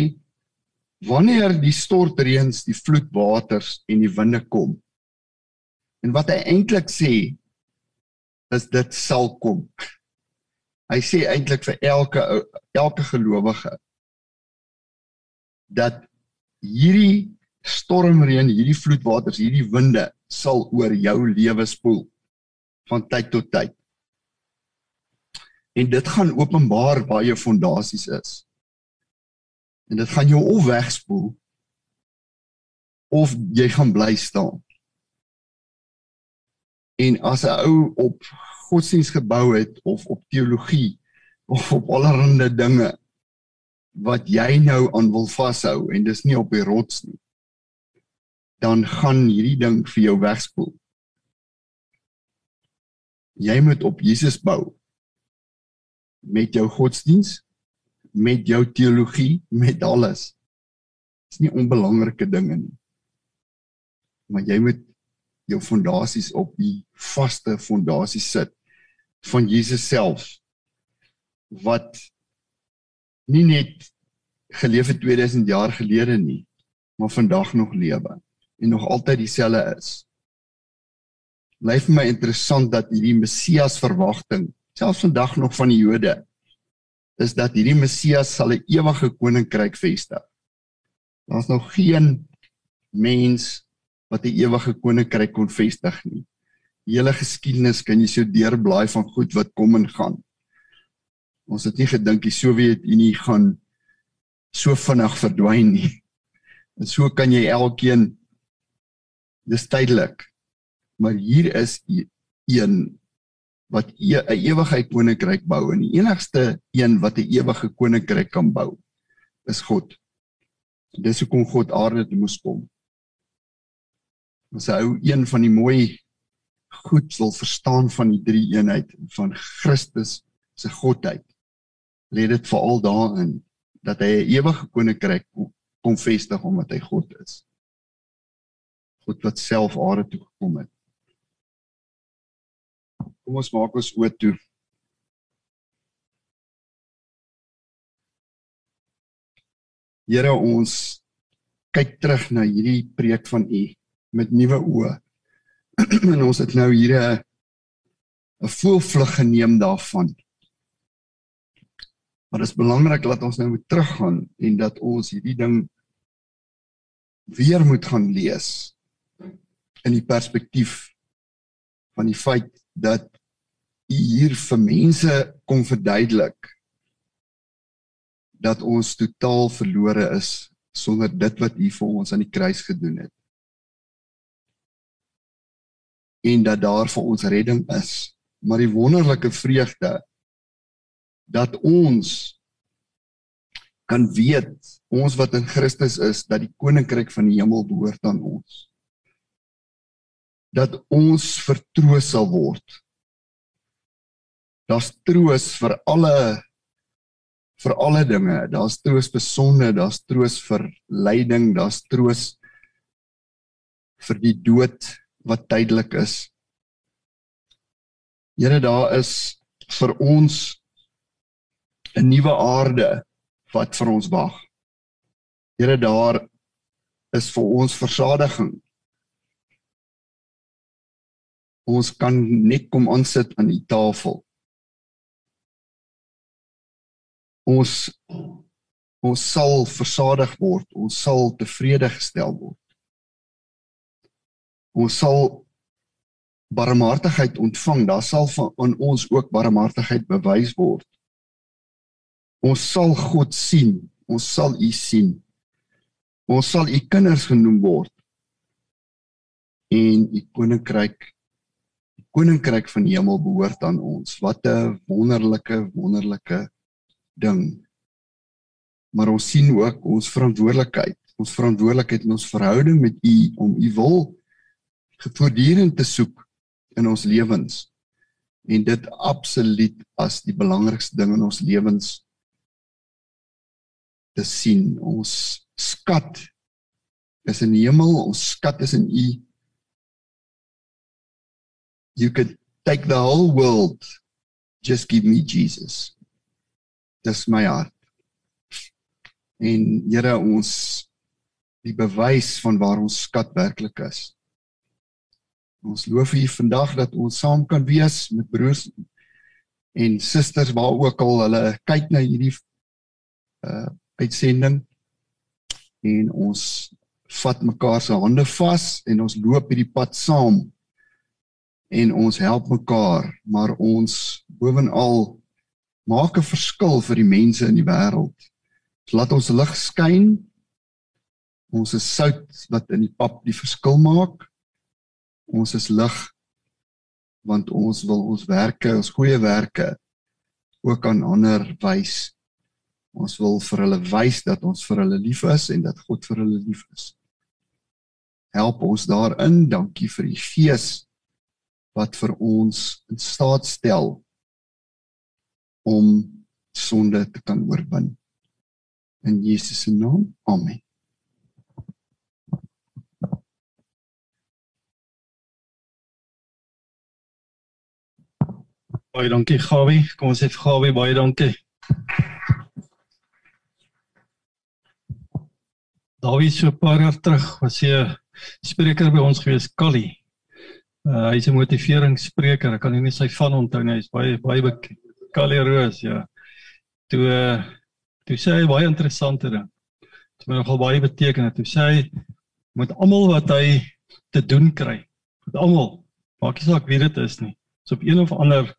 wanneer die stortreëns, die vloedwaters en die winde kom. En wat hy eintlik sê is dit sal kom. Hy sê eintlik vir elke elke gelowige dat hierdie stormreën, hierdie vloedwaters, hierdie winde sal oor jou lewe spoel van tyd tot tyd. En dit gaan openbaar waar jou fondasies is. En dit gaan jou of wegspoel of jy gaan bly staan. En as 'n ou op godsdiens gebou het of op teologie of op allerlei dinge wat jy nou aan wil vashou en dis nie op die rots nie dan gaan hierdie ding vir jou wegspoel jy moet op Jesus bou. Met jou godsdiens met jou teologie met alles. Is nie onbelangrike dinge nie. Maar jy moet jou fondasies op die vaste fondasie sit van Jesus self wat nie net geleef het 2000 jaar gelede nie maar vandag nog lewe en nog altyd dieselfde is bly vir my interessant dat hierdie Messias verwagting, selfs vandag nog van die Jode, is dat hierdie Messias sal 'n ewige koninkryk vestig. Daar's nog geen mens wat 'n ewige koninkryk kon vestig nie. Die hele geskiedenis kan jy so deurblaai van goed wat kom en gaan. Ons het nie gedink die Sowjetunie gaan so vinnig verdwyn nie. En so kan jy elkeen dis tydelik maar hier is een wat 'n e ewigheid koninkryk bou en die enigste een wat 'n ewige koninkryk kan bou is God. Dis hoekom God aarde toe moes kom. Ons hou een van die mooi goed wil verstaan van die drie eenheid van Christus se godheid. Lê dit veral daarin dat hy 'n ewige koninkryk kom vestig omdat hy God is. God wat self aarde toe gekom het. Kom ons maak ons oë toe. Here ons kyk terug na hierdie preek van U met nuwe oë. en ons het nou hier 'n 'n voelvlug geneem daarvan. Maar dit is belangrik dat ons nou moet teruggaan en dat ons hierdie ding weer moet gaan lees in die perspektief van die feit dat hier vir mense kom verduidelik dat ons totaal verlore is sonder dit wat u vir ons aan die kruis gedoen het. En dat daar vir ons redding is, maar die wonderlike vreugde dat ons kan weet ons wat in Christus is dat die koninkryk van die hemel behoort aan ons dat ons vertroos sal word. Daar's troos vir alle vir alle dinge. Daar's troos vir sonde, daar's troos vir lyding, daar's troos vir die dood wat tydelik is. Here, daar is vir ons 'n nuwe aarde wat vir ons wag. Here, daar is vir ons versadiging ons kan net kom aansit aan die tafel. Ons ons sal versadig word, ons sal tevrede gestel word. Ons sal barmhartigheid ontvang, daar sal van ons ook barmhartigheid bewys word. Ons sal God sien, ons sal U sien. Ons sal U kinders genoem word. en u koninkryk die koninkryk van die hemel behoort aan ons. Wat 'n wonderlike wonderlike ding. Maar ons sien ook ons verantwoordelikheid, ons verantwoordelikheid in ons verhouding met u om u wil voortdurend te soek in ons lewens en dit absoluut as die belangrikste ding in ons lewens te sien. Ons skat is in die hemel, ons skat is in U. You could take the whole world just give me Jesus. Dis my hart. En Here ons die bewys van waar ons skat werklik is. Ons loof U vandag dat ons saam kan wees met broers en susters waar ook al hulle kyk na hierdie uh uitsending en ons vat mekaar se hande vas en ons loop hierdie pad saam en ons help mekaar maar ons bovenal maak 'n verskil vir die mense in die wêreld. Laat ons lig skyn. Ons is sout wat in die pap die verskil maak. Ons is lig want ons wil ons werke, ons goeie werke ook aan ander wys Ons wil vir hulle wys dat ons vir hulle lief is en dat God vir hulle lief is. Help ons daarin. Dankie vir die Gees wat vir ons in staat stel om sonde te kan oorwin. In Jesus se naam. Amen. Baie dankie Gawie. Kom ons sê vir Gawie baie dankie. Was so 'n paar jaar terug was hy 'n spreker by ons gewees, Kali. Uh, hy's 'n motiveringsspreker. Ek kan nie sy van onthou nie. Hy's baie baie bekend. Kali Roos, ja. Toe uh, toe sê hy baie interessante ding. Dit het nogal baie beteken. Toe sê hy met almal wat hy te doen kry, met almal, maak nie saak wie dit is nie. So op een of ander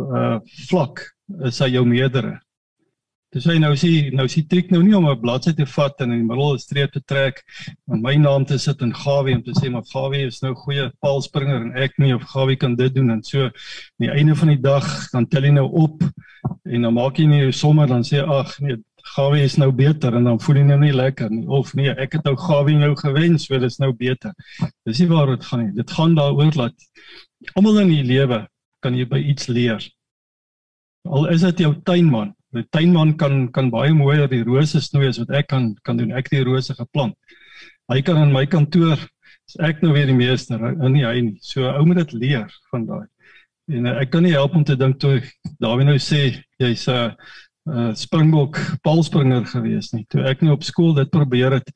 uh vlak is hy jou meerdere. Dis hy nou sê nou sê triek nou nie om 'n bladsy te vat en in die middel 'n streep te trek en my naam te sit in Gawie om te sê maar Gawie is nou goeie paalspringer en ek nie of Gawie kan dit doen en so aan die einde van die dag dan tel jy nou op en dan maak jy nie jou somme dan sê ag nee Gawie is nou beter en dan voel jy nou nie lekker nie of nee ek het nou Gawie nou gewen so dis nou beter. Dis nie waar dit gaan nie. Dit gaan daaroor dat almal in die lewe kan jy by iets leer. Al is dit jou tuinman 'n tuinman kan kan baie mooier die rose snoei as wat ek kan kan doen. Ek die rose geplant. Hy kan in my kantoor is ek nou weer die meester. Nee hy nie. So ou moet dit leer van daai. En uh, ek kan nie help om te dink toe Dawie nou sê jy's 'n uh, uh, springbok paalspringer gewees nie. Toe ek nou op skool dit probeer het,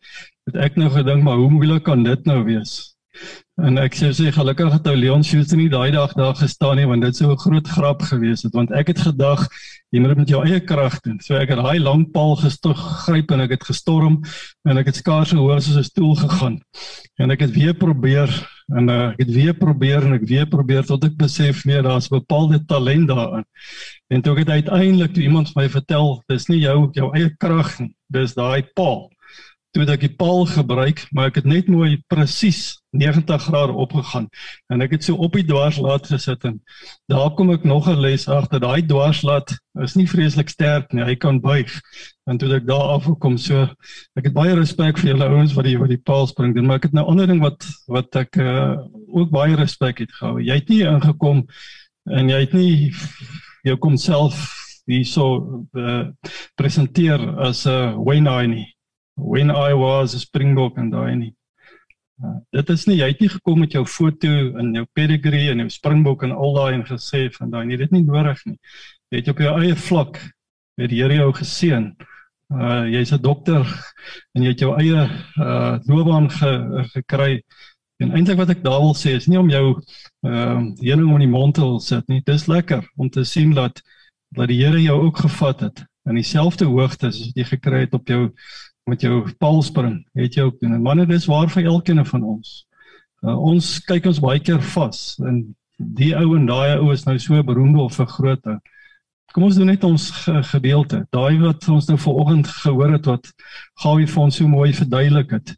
het ek nou gedink maar hoe moeilik kan dit nou wees? En ek sê sê gelukkig het ou Leon Schuster nie daai dag daar gestaan nie want dit sou 'n groot grap gewees het want ek het gedag jy moet dit met jou eie krag doen. So ek het daai lang paal gestog gryp en ek het gestorm en ek het skaars gehoor soos 'n stoel gegaan. En ek het weer probeer en uh, ek het weer probeer en ek weer probeer tot ek besef nee daar's bepaalde talent daarin. En toe het uiteindelik toe iemand vir my vertel dis nie jou jou eie krag nie. Dis daai paal toe ek die paal gebruik, maar ek het net mooi presies 90 grade opgegaan. En ek het so op die dwarslaat gesit en daar kom ek nog 'n les agter daai dwarslaat is nie vreeslik sterk nie hy kan buig. En toe ek daar afkom so ek het baie respek vir julle ouens wat die wat die paal spring doen maar ek het nou ander ding wat wat ek uh, ook baie respek het gehou. Jy het nie ingekom en jy het nie jy kom self hierso uh, presenteer as 'n uh, Wayne nie when I was a Springbok en daai nie. Uh, dit is nie jy het nie gekom met jou foto en jou pedigree en jou Springbok en al daai en gesê van daai nie dit nie nodig nie. Jy het op jou eie vlak met die Here jou geseën. Uh jy's 'n dokter en jy het jou eie uh loopbaan ge, gekry. En eintlik wat ek daar wil sê is nie om jou ehm uh, heuning om die mond te sit nie. Dis lekker om te sien dat dat die Here jou ook gevat het in dieselfde hoogte as jy gekry het op jou met jou paalspring het jy ook doen. En manne dis waar vir elkeen van ons. Uh, ons kyk ons baie keer vas en die ou en daai ou is nou so beroemde of vergrootte. Kom ons doen net ons ge gedeelte. Daai wat ons nou vanoggend gehoor het wat Gawie vir ons so mooi verduidelik het.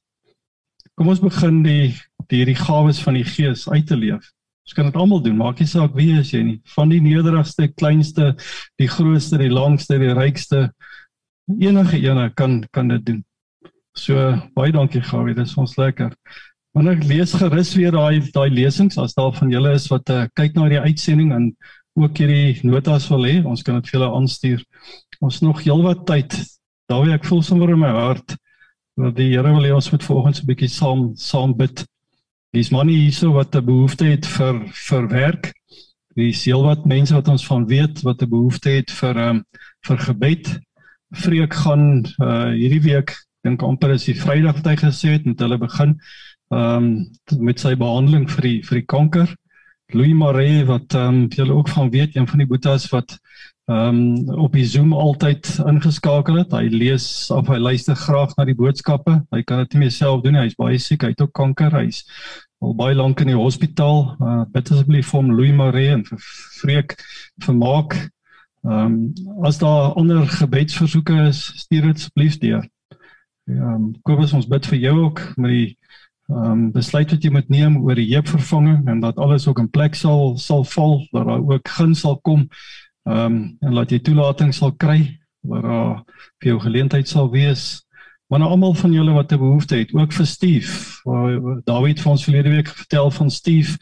kom ons begin die die hierdie gawes van die Gees uit te leef. Ons kan dit almal doen, maak nie saak wie as jy nie, van die nederigste, kleinste, die grootste, die langste, die rykste, enige ene kan kan dit doen. So baie dankie Gawie, dit is ons lekker. Maar ek lees gerus weer daai daai lesings as daar van julle is wat uh, kyk na die uitsending en ook hierdie notas wil hê, ons kan dit vir julle aanstuur. Ons nog heelwat tyd. Dawie, ek voel sommer in my hart dat die Here wil hê ons moet volgens 'n bietjie saam saam bid. Dis manie hierso wat 'n behoefte het vir vir werk. Dis heelwat mense wat ons van weet wat 'n behoefte het vir um, vir gebed. Vreek gaan uh hierdie week dink amper is die Vrydag wat hy gesê het met hulle begin ehm um, met sy behandeling vir die vir die kanker. Louis Maree wat ehm um, julle ook van weet, een van die boetas wat ehm um, op die Zoom altyd ingeskakel het. Hy lees of hy luister graag na die boodskappe. Hy kan dit nie meer self doen nie. Hy's baie siek. Hy het ook kanker. Hy's al baie lank in die hospitaal. Uh, bid asseblief vir hom Louis Maree en vir Freek vermaak. Ehm um, as daar ander gebedsversoeke is, stuur dit asseblief deur. Ehm um, Kobus ons bid vir jou ook met die ehm um, besluit wat jy moet neem oor die heupvervanging en dat alles ook in plek sal sal val, dat daar ook guns sal kom Ehm um, en laat jy toelating sal kry waar daar vir jou geleentheid sal wees. Maar nou almal van julle wat 'n behoefte het, ook vir Steve. David vir ons verlede week vertel van Steve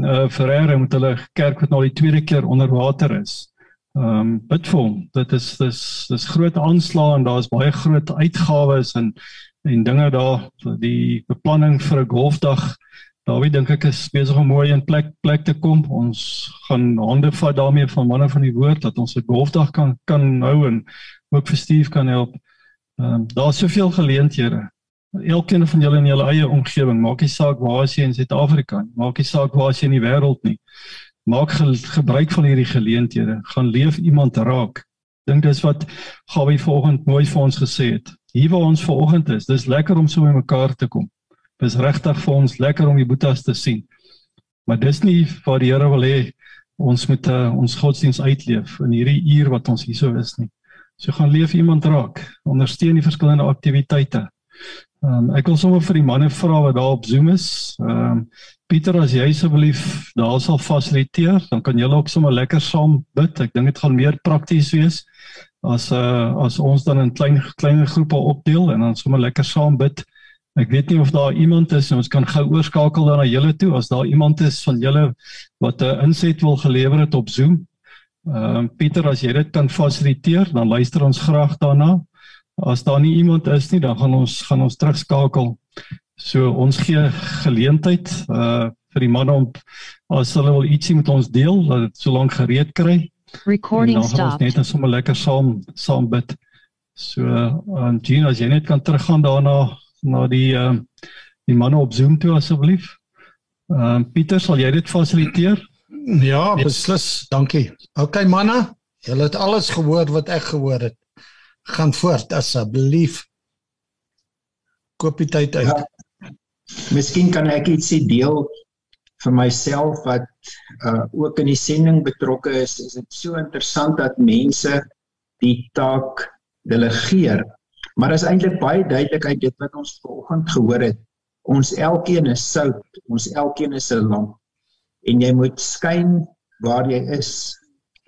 uh Ferreira met hulle kerk wat nou die tweede keer onder water is. Ehm um, bid vir hom. Dit is dis dis groot aanslag en daar's baie groot uitgawes en en dinge daar die beplanning vir 'n golfdag Dawie dink ek is besig om mooi in plek plek te kom. Ons gaan hande vat daarmee van manne van die woord dat ons 'n golfdag kan kan hou en ook vir Steve kan help. Ehm um, daar's soveel geleenthede. Elkeen van julle in julle eie omgewing, maak nie saak waar as jy in Suid-Afrika, maak nie saak waar as jy in die wêreld nie. Maak ge gebruik van hierdie geleenthede. Gaan leef iemand raak. Dink dis wat Gawie vanoggend mooi vir ons gesê het. Hier waar ons vanoggend is, dis lekker om so by mekaar te kom. Dis regtig vir ons lekker om die boetas te sien. Maar dis nie waar die Here wil hê ons moet uh, ons godsdiens uitleef in hierdie uur wat ons hierso is nie. So gaan leef iemand raak, ondersteun die verskillende aktiwiteite. Um, ek wil sommer vir die manne vra wat daar op Zoom is. Ehm um, Pieter as jy asseblief daar sal fasiliteer, dan kan julle ook sommer lekker saam bid. Ek dink dit gaan meer prakties wees as uh as ons dan in klein klein groepe opdeel en dan sommer lekker saam bid. Ek weet nie of daar iemand is, ons kan gou oorskakel dan na julle toe as daar iemand is van julle wat 'n inset wil gelewer het op Zoom. Ehm uh, Pieter, as jy dit kan fasiliteer, dan luister ons graag daarna. As daar nie iemand is nie, dan gaan ons gaan ons terugskakel. So ons gee geleentheid uh vir die manne om as hulle wil ietsie met ons deel, dat dit so lank gereed kry. Recording stop. Net net sommer lekker saam saam bid. So, uh, Jean, as jy net kan teruggaan daarna na die uh, die manne op Zoom toe asseblief. Ehm uh, Pieter, sal jy dit fasiliteer? Ja, beslis. Dankie. OK manne, julle het alles gehoor wat ek gehoor het. Gaan voort asseblief. Koop die tyd uit. Ja. Miskien kan ek ietsie deel vir myself wat uh ook in die sending betrokke is. Is dit so interessant dat mense die taak delegeer Maar is eintlik baie duidelik uit dit wat ons vanoggend gehoor het. Ons elkeen is sout, ons elkeen is 'n lamp. En jy moet skyn waar jy is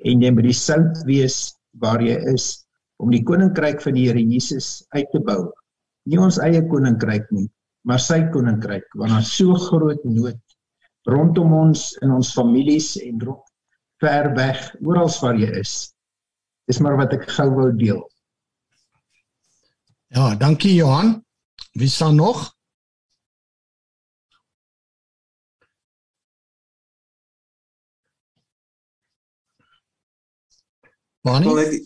en jy moet die sout wees waar jy is om die koninkryk van die Here Jesus uit te bou. Nie ons eie koninkryk nie, maar sy koninkryk want daar so groot nood rondom ons in ons families en ver weg oral waar jy is. Dis maar wat ek gou wou deel. Ja, dankie Johan. Wie staan nog? Bonnie.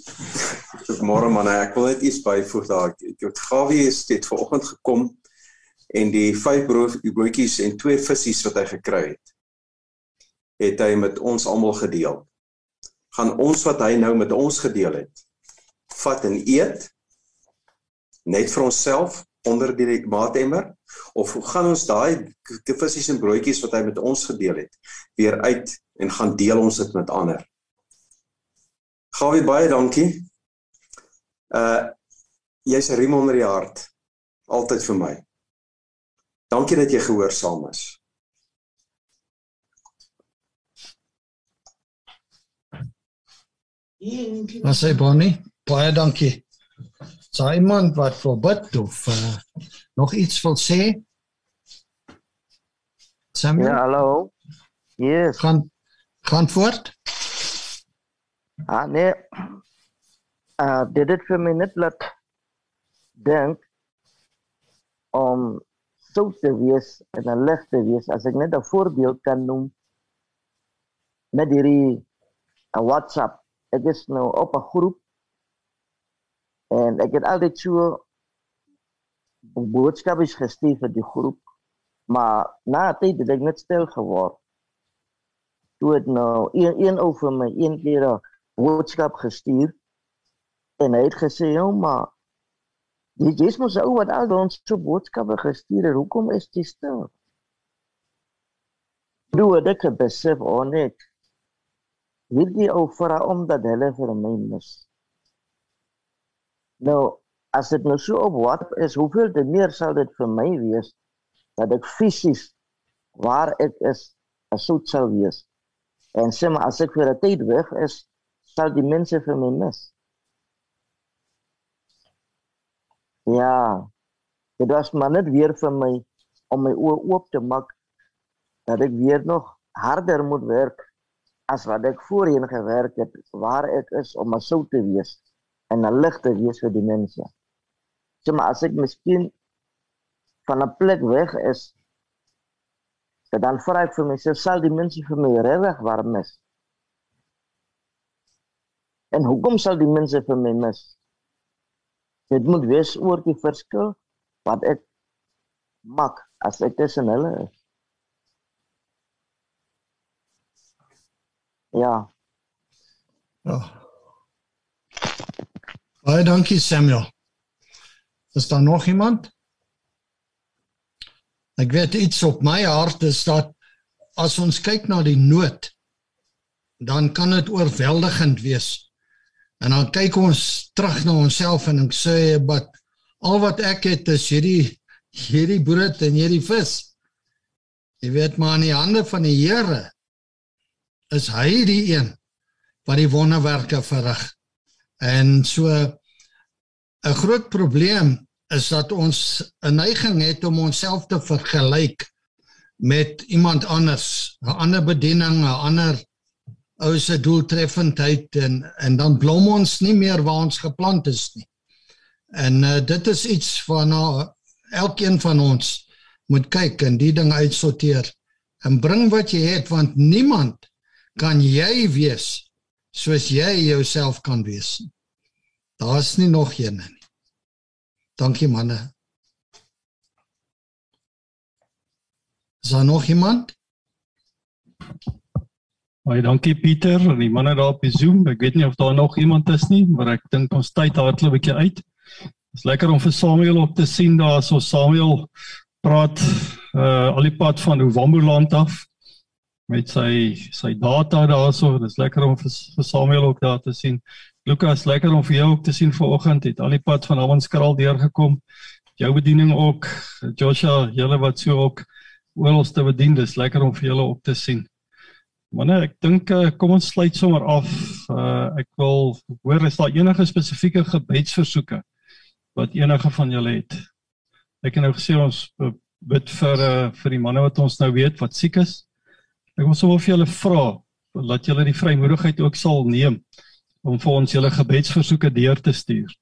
Môre man, ek wil net iets byvoeg daar. Gawie het dit vanoggend gekom en die vyf broodjies en twee visse wat hy gekry het, het hy met ons almal gedeel. Gaan ons wat hy nou met ons gedeel het, vat en eet net vir onsself onder die maatemmer of gaan ons daai visse en broodjies wat hy met ons gedeel het weer uit en gaan deel ons dit met ander. Gawie baie dankie. Uh jy's 'n riem onder die hart altyd vir my. Dankie dat jy gehoorsaam is. Wat sê Bonnie? Baie dankie. Simon wat vir bid of uh, nog iets wil sê? Samuel? Ja, hallo. Yes. Gaan gaan voort. Ah nee. Ah, dit het vir my net laat dink om so te wees en 'n lig te wees as ek net 'n voorbeeld kan noem met hierdie 'n WhatsApp. Ek is nou op 'n groep en ek het altyd so boodskappe gestuur vir die groep. Maar na tyd het ek net stil geword. Toe het nou een een ou vir my een keer 'n boodskap gestuur en hy het gesê, "Ja, maar jy jy's mos ou wat al ons so boodskappe gestuur het. Hoekom is jy stil?" Doe dit ek besef onet. Hierdie ou vra omdat hulle vir my mis. Nou, as dit nou so op WhatsApp is, hoeveel te meer sal dit vir my wees dat ek fisies waar ek is, as sout sal wees. En sê maar as ek vir 'n tyd weg is, sal die mense vir my mis. Ja. Dit was maar net weer vir my om my oë oop te maak dat ek weer nog harder moet werk as wat ek voorheen gewerk het waar ek is om 'n sout te wees en 'n lig te wees vir die mense. Sê maar as ek miskien van 'n plek weg is, dan vra ek vir myself, sal die mense vir my regtig warm is? En hoekom sal die mense vir my mis? Dit moet wees oor die verskil wat ek maak as ek tussen hulle is. Ja. Ja. Baie dankie Samuel. Is daar nog iemand? Ek weet iets op my hart is dat as ons kyk na die nood dan kan dit oorweldigend wees. En dan kyk ons terug na onsself en ek sê wat al wat ek het is hierdie hierdie brood en hierdie vis. Jy weet maar in die hande van die Here is hy die een wat die wonderwerke verrig. En so 'n groot probleem is dat ons 'n neiging het om onsself te vergelyk met iemand anders, 'n ander bediening, 'n ander ou se doeltreffendheid en en dan blom ons nie meer waar ons geplant is nie. En uh, dit is iets van uh, elkeen van ons moet kyk en die ding uitsorteer en bring wat jy het want niemand kan jy wees soos jy jouself kan wees. Daar's nie nog een nie. Dankie manne. Is daar nog iemand? Baie dankie Pieter en die manne daar op die Zoom. Ek weet nie of daar nog iemand is nie, maar ek dink ons tyd hardloop 'n bietjie uit. Dit is lekker om vir Samuel op te sien daar so Samuel praat uh al die pad van Owamboland af met sy sy data daarso. Dit is lekker om vir, vir Samuel ook daar te sien. Lukas, lekker om vir jou ook te sien vanoggend. Het al die pad van Hammanskraal deurgekom. Jou bediening ook. Joshua, julle wat so ook oral te bedien. Dis lekker om vir julle op te sien. Manne, ek dink uh, kom ons sluit sommer af. Uh ek wil hoor is daar enige spesifieke gebedsversoeke wat enige van julle het? Ek het nou gesê ons bid vir uh vir die manne wat ons nou weet wat siek is. Ek wil sommer vir julle vra dat julle die vrymoedigheid ook sal neem om vir ons julle gebedsversoeke deur te stuur.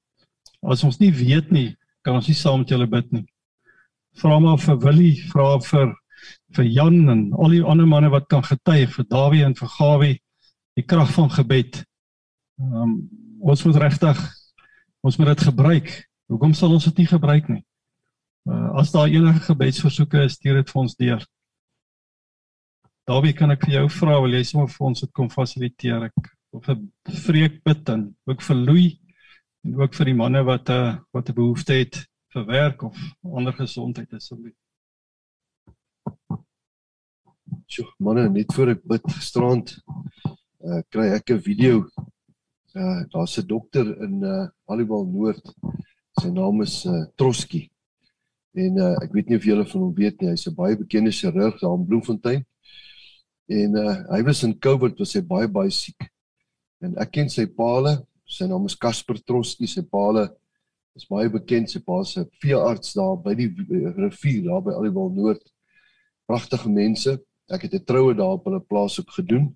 As ons nie weet nie, kan ons nie saam met julle bid nie. Vra maar vir Willie, vra vir vir Jan en al die ander manne wat kan getuig vir Dawie en vir Gawie die krag van gebed. Ehm um, ons moet regtig ons moet dit gebruik. Hoekom sal ons dit nie gebruik nie? Uh, as daar enige gebedsversoeke is, stuur dit vir ons deur. Dawie, kan ek vir jou vra, wil jy sommer vir ons dit kom fasiliteer? Ek of 'n vreek bid en ook vir Louis en ook vir die manne wat 'n uh, wat 'n behoefte het vir werk of ander gesondheid asseblief. So, manne, net voor ek bid gisterand uh kry ek 'n video. Uh daar's 'n dokter in uh Halliwal Noord. Sy naam is uh Troski. En uh, ek weet nie of julle van hom weet nie, hy's 'n baie bekende chirurg daar in Bloemfontein. En uh, hy was in COVID was hy baie baie siek. En ek ken sy paale, sy naam is Casper Troski, sy paale is baie bekend, sy pa's 'n veearts daar by die rivier daar by Aliwal Noord. Pragtige mense. Ek het 'n troue daar op hulle plaas ook gedoen.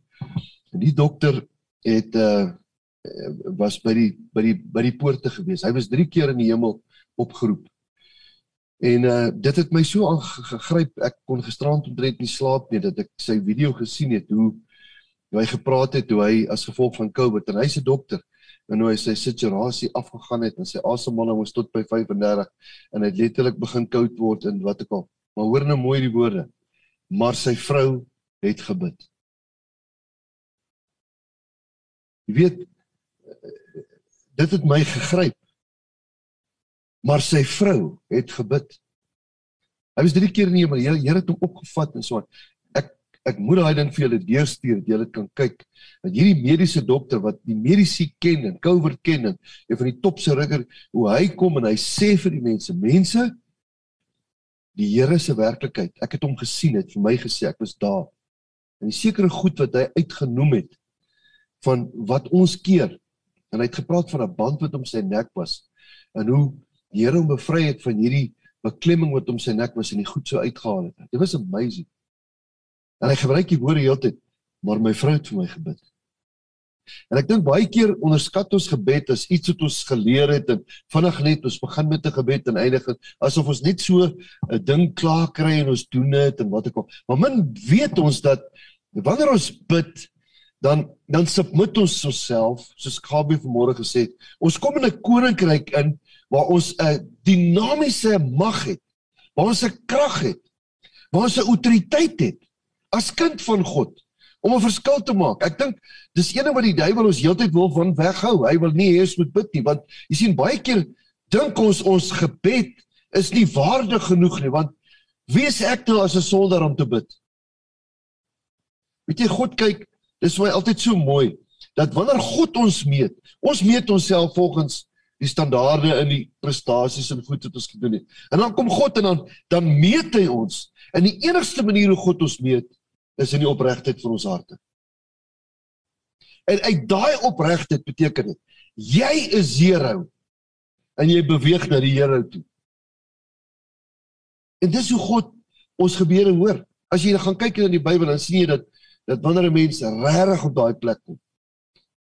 En die dokter het uh was by die by die by die poorte gewees. Hy was 3 keer in die hemel opgeroep. En uh dit het my so aangegryp. Ek kon gisterand omtrent nie slaap nie dat ek sy video gesien het hoe hoe hy gepraat het hoe hy as gevolg van COVID en hy's 'n dokter en hoe hy sy situasie afgegaan het en sy asemhaling was tot by 35 en hy het letterlik begin koud word en wat ek al. Maar hoor nou mooi die woorde. Maar sy vrou het gebid. Jy weet dit het my gegryp. Maar sy vrou het gebid. Hy was drie keer in die hemel. Here Here het hom opgevat en so aan. Ek ek moet daai ding vir julle deurstuur dat julle kan kyk. Dat hierdie mediese dokter wat die mediese ken en COVID ken en een van die top se rigger hoe hy kom en hy sê vir die mense, mense die Here se werklikheid. Ek het hom gesien, het vir my gesê ek was daar. En die sekere goed wat hy uitgenoem het van wat ons keer en hy het gepraat van 'n band wat om sy nek was en hoe die Here hom bevry het van hierdie beklemming wat om sy nek was en die goed so uitgehaal het. Dit was amazing. En hy gebruik die woorde heeltyd, maar my vrou het vir my gebid. En ek dink baie keer onderskat ons gebed as iets wat ons geleer het en vinnig net ons begin met 'n gebed en eindig asof ons net so 'n ding klaar kry en ons doen dit en wat ek al. Maar min weet ons dat wanneer ons bid dan dan submit ons osself soos Gabi vanmôre gesê het ons kom in 'n koninkryk in waar ons 'n dinamiese mag het waar ons 'n krag het waar ons 'n autoriteit het as kind van God om 'n verskil te maak ek dink dis ene wat die duiwel ons heeltyd wil van weghou hy wil nie hê ons moet bid nie want jy sien baie keer dink ons ons gebed is nie waardig genoeg nie want wie is ek nou as 'n sondaar om te bid weet jy God kyk Dis vir my altyd so mooi dat wanneer God ons meet, ons meet onsself volgens die standaarde in die prestasies en goed wat ons gedoen het. En dan kom God en dan dan meet hy ons. En die enigste manier hoe God ons meet is in die opregtheid van ons harte. En uit daai opregtheid beteken dit jy is zero en jy beweeg na die Here toe. En dis hoe God ons gebeure hoor. As jy gaan kyk in die Bybel dan sien jy dat dat wanneer 'n mens regtig op daai plek kom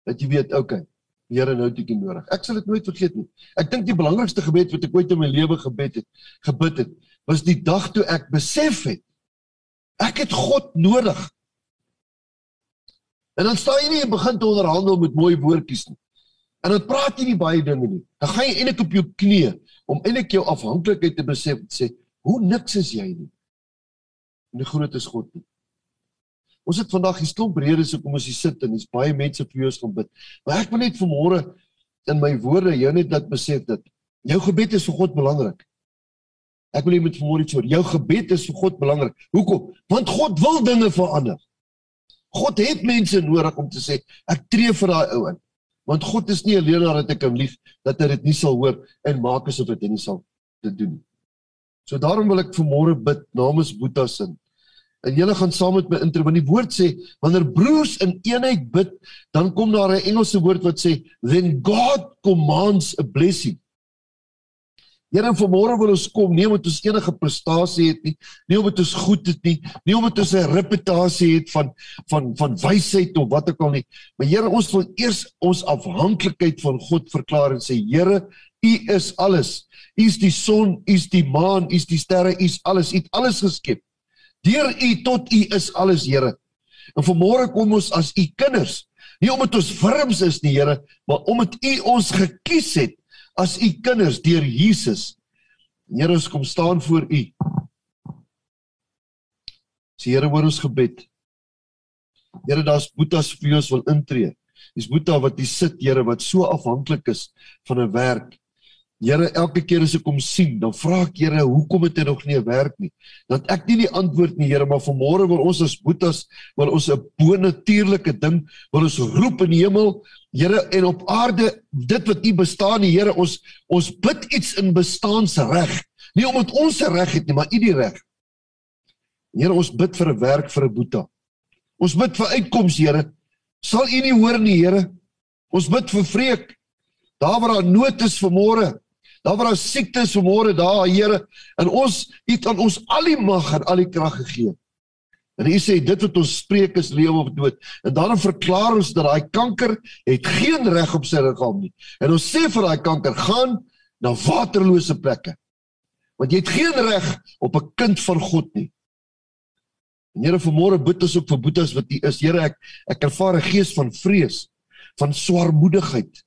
dat jy weet okay Here nou dit nodig. Ek sal dit nooit vergeet nie. Ek dink die belangrikste gebed wat ek ooit in my lewe gebed het, gebid het, was die dag toe ek besef het ek het God nodig. En dan staan jy nie en begin te onderhandel met mooi woordjies nie. En dan praat jy nie baie dinge nie. Dan gaan jy eintlik op jou knieë om eintlik jou afhanklikheid te besef en sê, "Hoe niks is jy nie." En die groot is God nie. Ons het vandag hier stomp redes hoekom ons hier sit en dis baie mense vir ons gaan bid. Maar ek wil net vanmôre in my woorde jou net dat besef dat jou gebed is vir God belangrik. Ek wil jy moet vanmôre iets hoor. Jou gebed is vir God belangrik. Hoekom? Want God wil dinge verander. God het mense nodig om te sê ek tree vir daai ou in. Want God is nie alleen dat ek hom lief dat hy dit nie sal hoor en maak asof dit nie sal te doen. So daarom wil ek vanmôre bid namens Boeta se En julle gaan saam met my intree want die woord sê wanneer broers in eenheid bid, dan kom daar 'n Engelse woord wat sê then God commands a blessing. Here vanmôre wil ons kom nie omdat ons enige prestasie het nie, nie omdat ons goed is nie, nie omdat ons 'n reputasie het van van van wysheid of wat ook al nie. Maar Here, ons wil eers ons afhanklikheid van God verklaar en sê Here, U is alles. U is die son, U is die maan, U is die sterre, U is alles. U het alles geskep. Deur U tot U is alles, Here. En vanmôre kom ons as U kinders, nie omdat ons wurms is nie, Here, maar omdat U ons gekies het as U kinders deur Jesus. Here, ons kom staan voor U. Sê Here, hoor ons gebed. Here, daar's boetas vir ons wil intree. Dis boeta wat hier sit, Here, wat so afhanklik is van 'n werk. Here, elke keer as ek hom sien, dan vra ek Here, hoekom het hy nog nie werk nie? Dat ek nie die antwoord nie, Here, maar vanmôre wil ons as boetas, wil ons 'n bonatuurlike ding, wil ons roep in die hemel, Here, en op aarde dit wat nie bestaan nie, Here, ons ons bid iets in bestaansreg Nie omdat ons se reg het nie, maar U die reg. Here, ons bid vir 'n werk vir 'n boeta. Ons bid vir uitkoms, Here. Sal U nie hoor nie, Here? Ons bid vir vreek. Daar waar daar nood is vir môre. Daar waar daar siekte is vir môre, daar, Here. En ons het aan ons al die mag en al die krag gegee. En U sê dit wat ons spreek is lewe of dood. En daarom verklaar ons dat daai kanker het geen reg op sy liggaam nie. En ons sê vir daai kanker gaan na waterlose plekke. Want jy het geen reg op 'n kind van God nie. En Here vanmôre bid ons ook vir boetes wat U is. Here ek ek ervaar 'n gees van vrees, van swaarmoedigheid.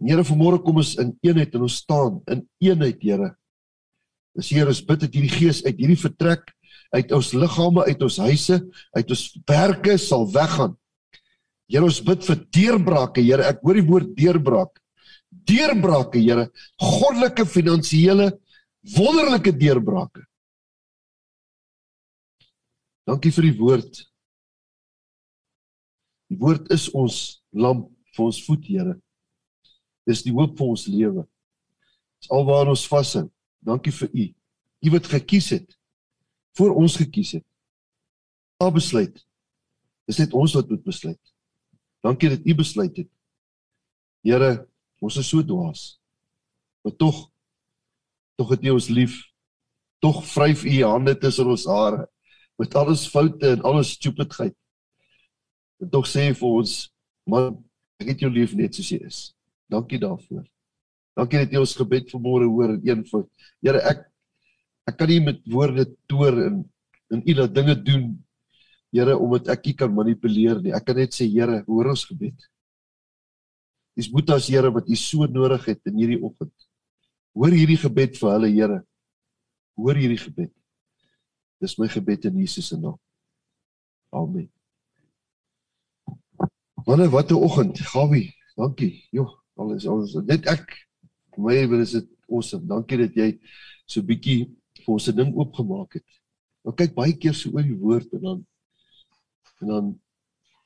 En Here vanmôre kom ons in eenheid en ons staan in eenheid, Here. Dis Here, ons bid dat hierdie gees uit hierdie vertrek, uit ons liggame, uit ons huise, uit ons werke sal weggaan. Here, ons bid vir deurbrake, Here. Ek hoor die woord deurbraak. Deurbrake, Here. Goddelike finansiële wonderlike deurbrake. Dankie vir die woord. Die woord is ons lamp vir ons voet, Here. Dis die hoop vir ons lewe. Dis alwaar ons vashou. Dankie vir U. U wat gekies het voor ons gekies het. Daar besluit. Dis net ons wat moet besluit. Dankie dat U besluit het. Here, ons is so dwaas. Maar tog tog het U ons lief. Tog vryf U hande tussen ons hare met al ons foute en al ons stupidheid. Tog sê vir ons, man, ek het jou lief net soos jy is. Dankie daarvoor. Dankie dat jy ons gebed vanmôre hoor en een vir Here ek ek kan nie met woorde toer en en u dat dinge doen Here omdat ek nie kan manipuleer nie. Ek kan net sê Here, hoor ons gebed. Dis boetas Here wat u so nodig het in hierdie oggend. Hoor hierdie gebed vir hulle Here. Hoor hierdie gebed. Dis my gebed in Jesus se naam. Amen. Wanneer wat 'n oggend, Gawie. Dankie. Jo, alles alles net ek my is dit awesome. Dankie dat jy so bietjie vir ons 'n ding oopgemaak het. Nou kyk baie keer so oor die woord en dan en dan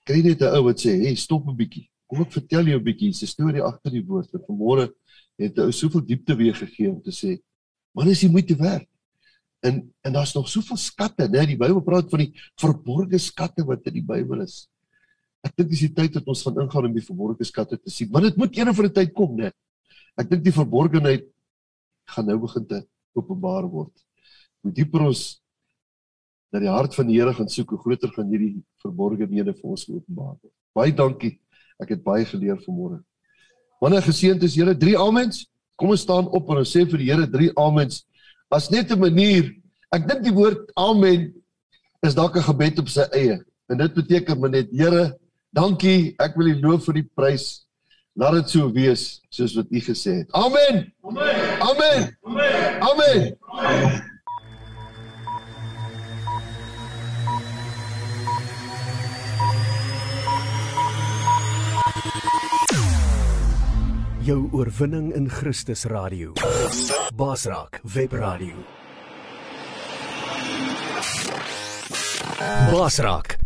kry net 'n ou wat sê, "Hey, stop 'n bietjie. Kom ek vertel jou 'n bietjie se storie agter die woord." En vanmôre het 'n ou soveel diepte weer gegee om te sê, "Man, is jy moeite werd." En en daar's nog soveel skatte, né? Die Bybel praat van die verborgde skatte wat in die Bybel is. Ek dink dis die tyd dat ons gaan ingaan om die verborgde skatte te sien. Want dit moet eendag vir 'n tyd kom, né? Ek dink die verborgenheid gaan nou begin te openbaar word. Hoe dieper ons na die hart van die Here gaan soek, hoe groter gaan hierdie verborgenhede vir ons openbaar word. Baie dankie. Ek het baie geleer vanmôre. Wanneer geseënd is Here, drie amens. Kom ons staan op en ons sê vir die Here drie amens as net 'n manier. Ek dink die woord amen is dalk 'n gebed op sy eie. En dit beteken maar net Here, dankie. Ek wil U loof vir die prys. Laat dit so wees soos wat U gesê het. Amen. Amen. Amen. Amen. Amen. amen. jou oorwinning in Christus radio. Basraak webradio. Basraak,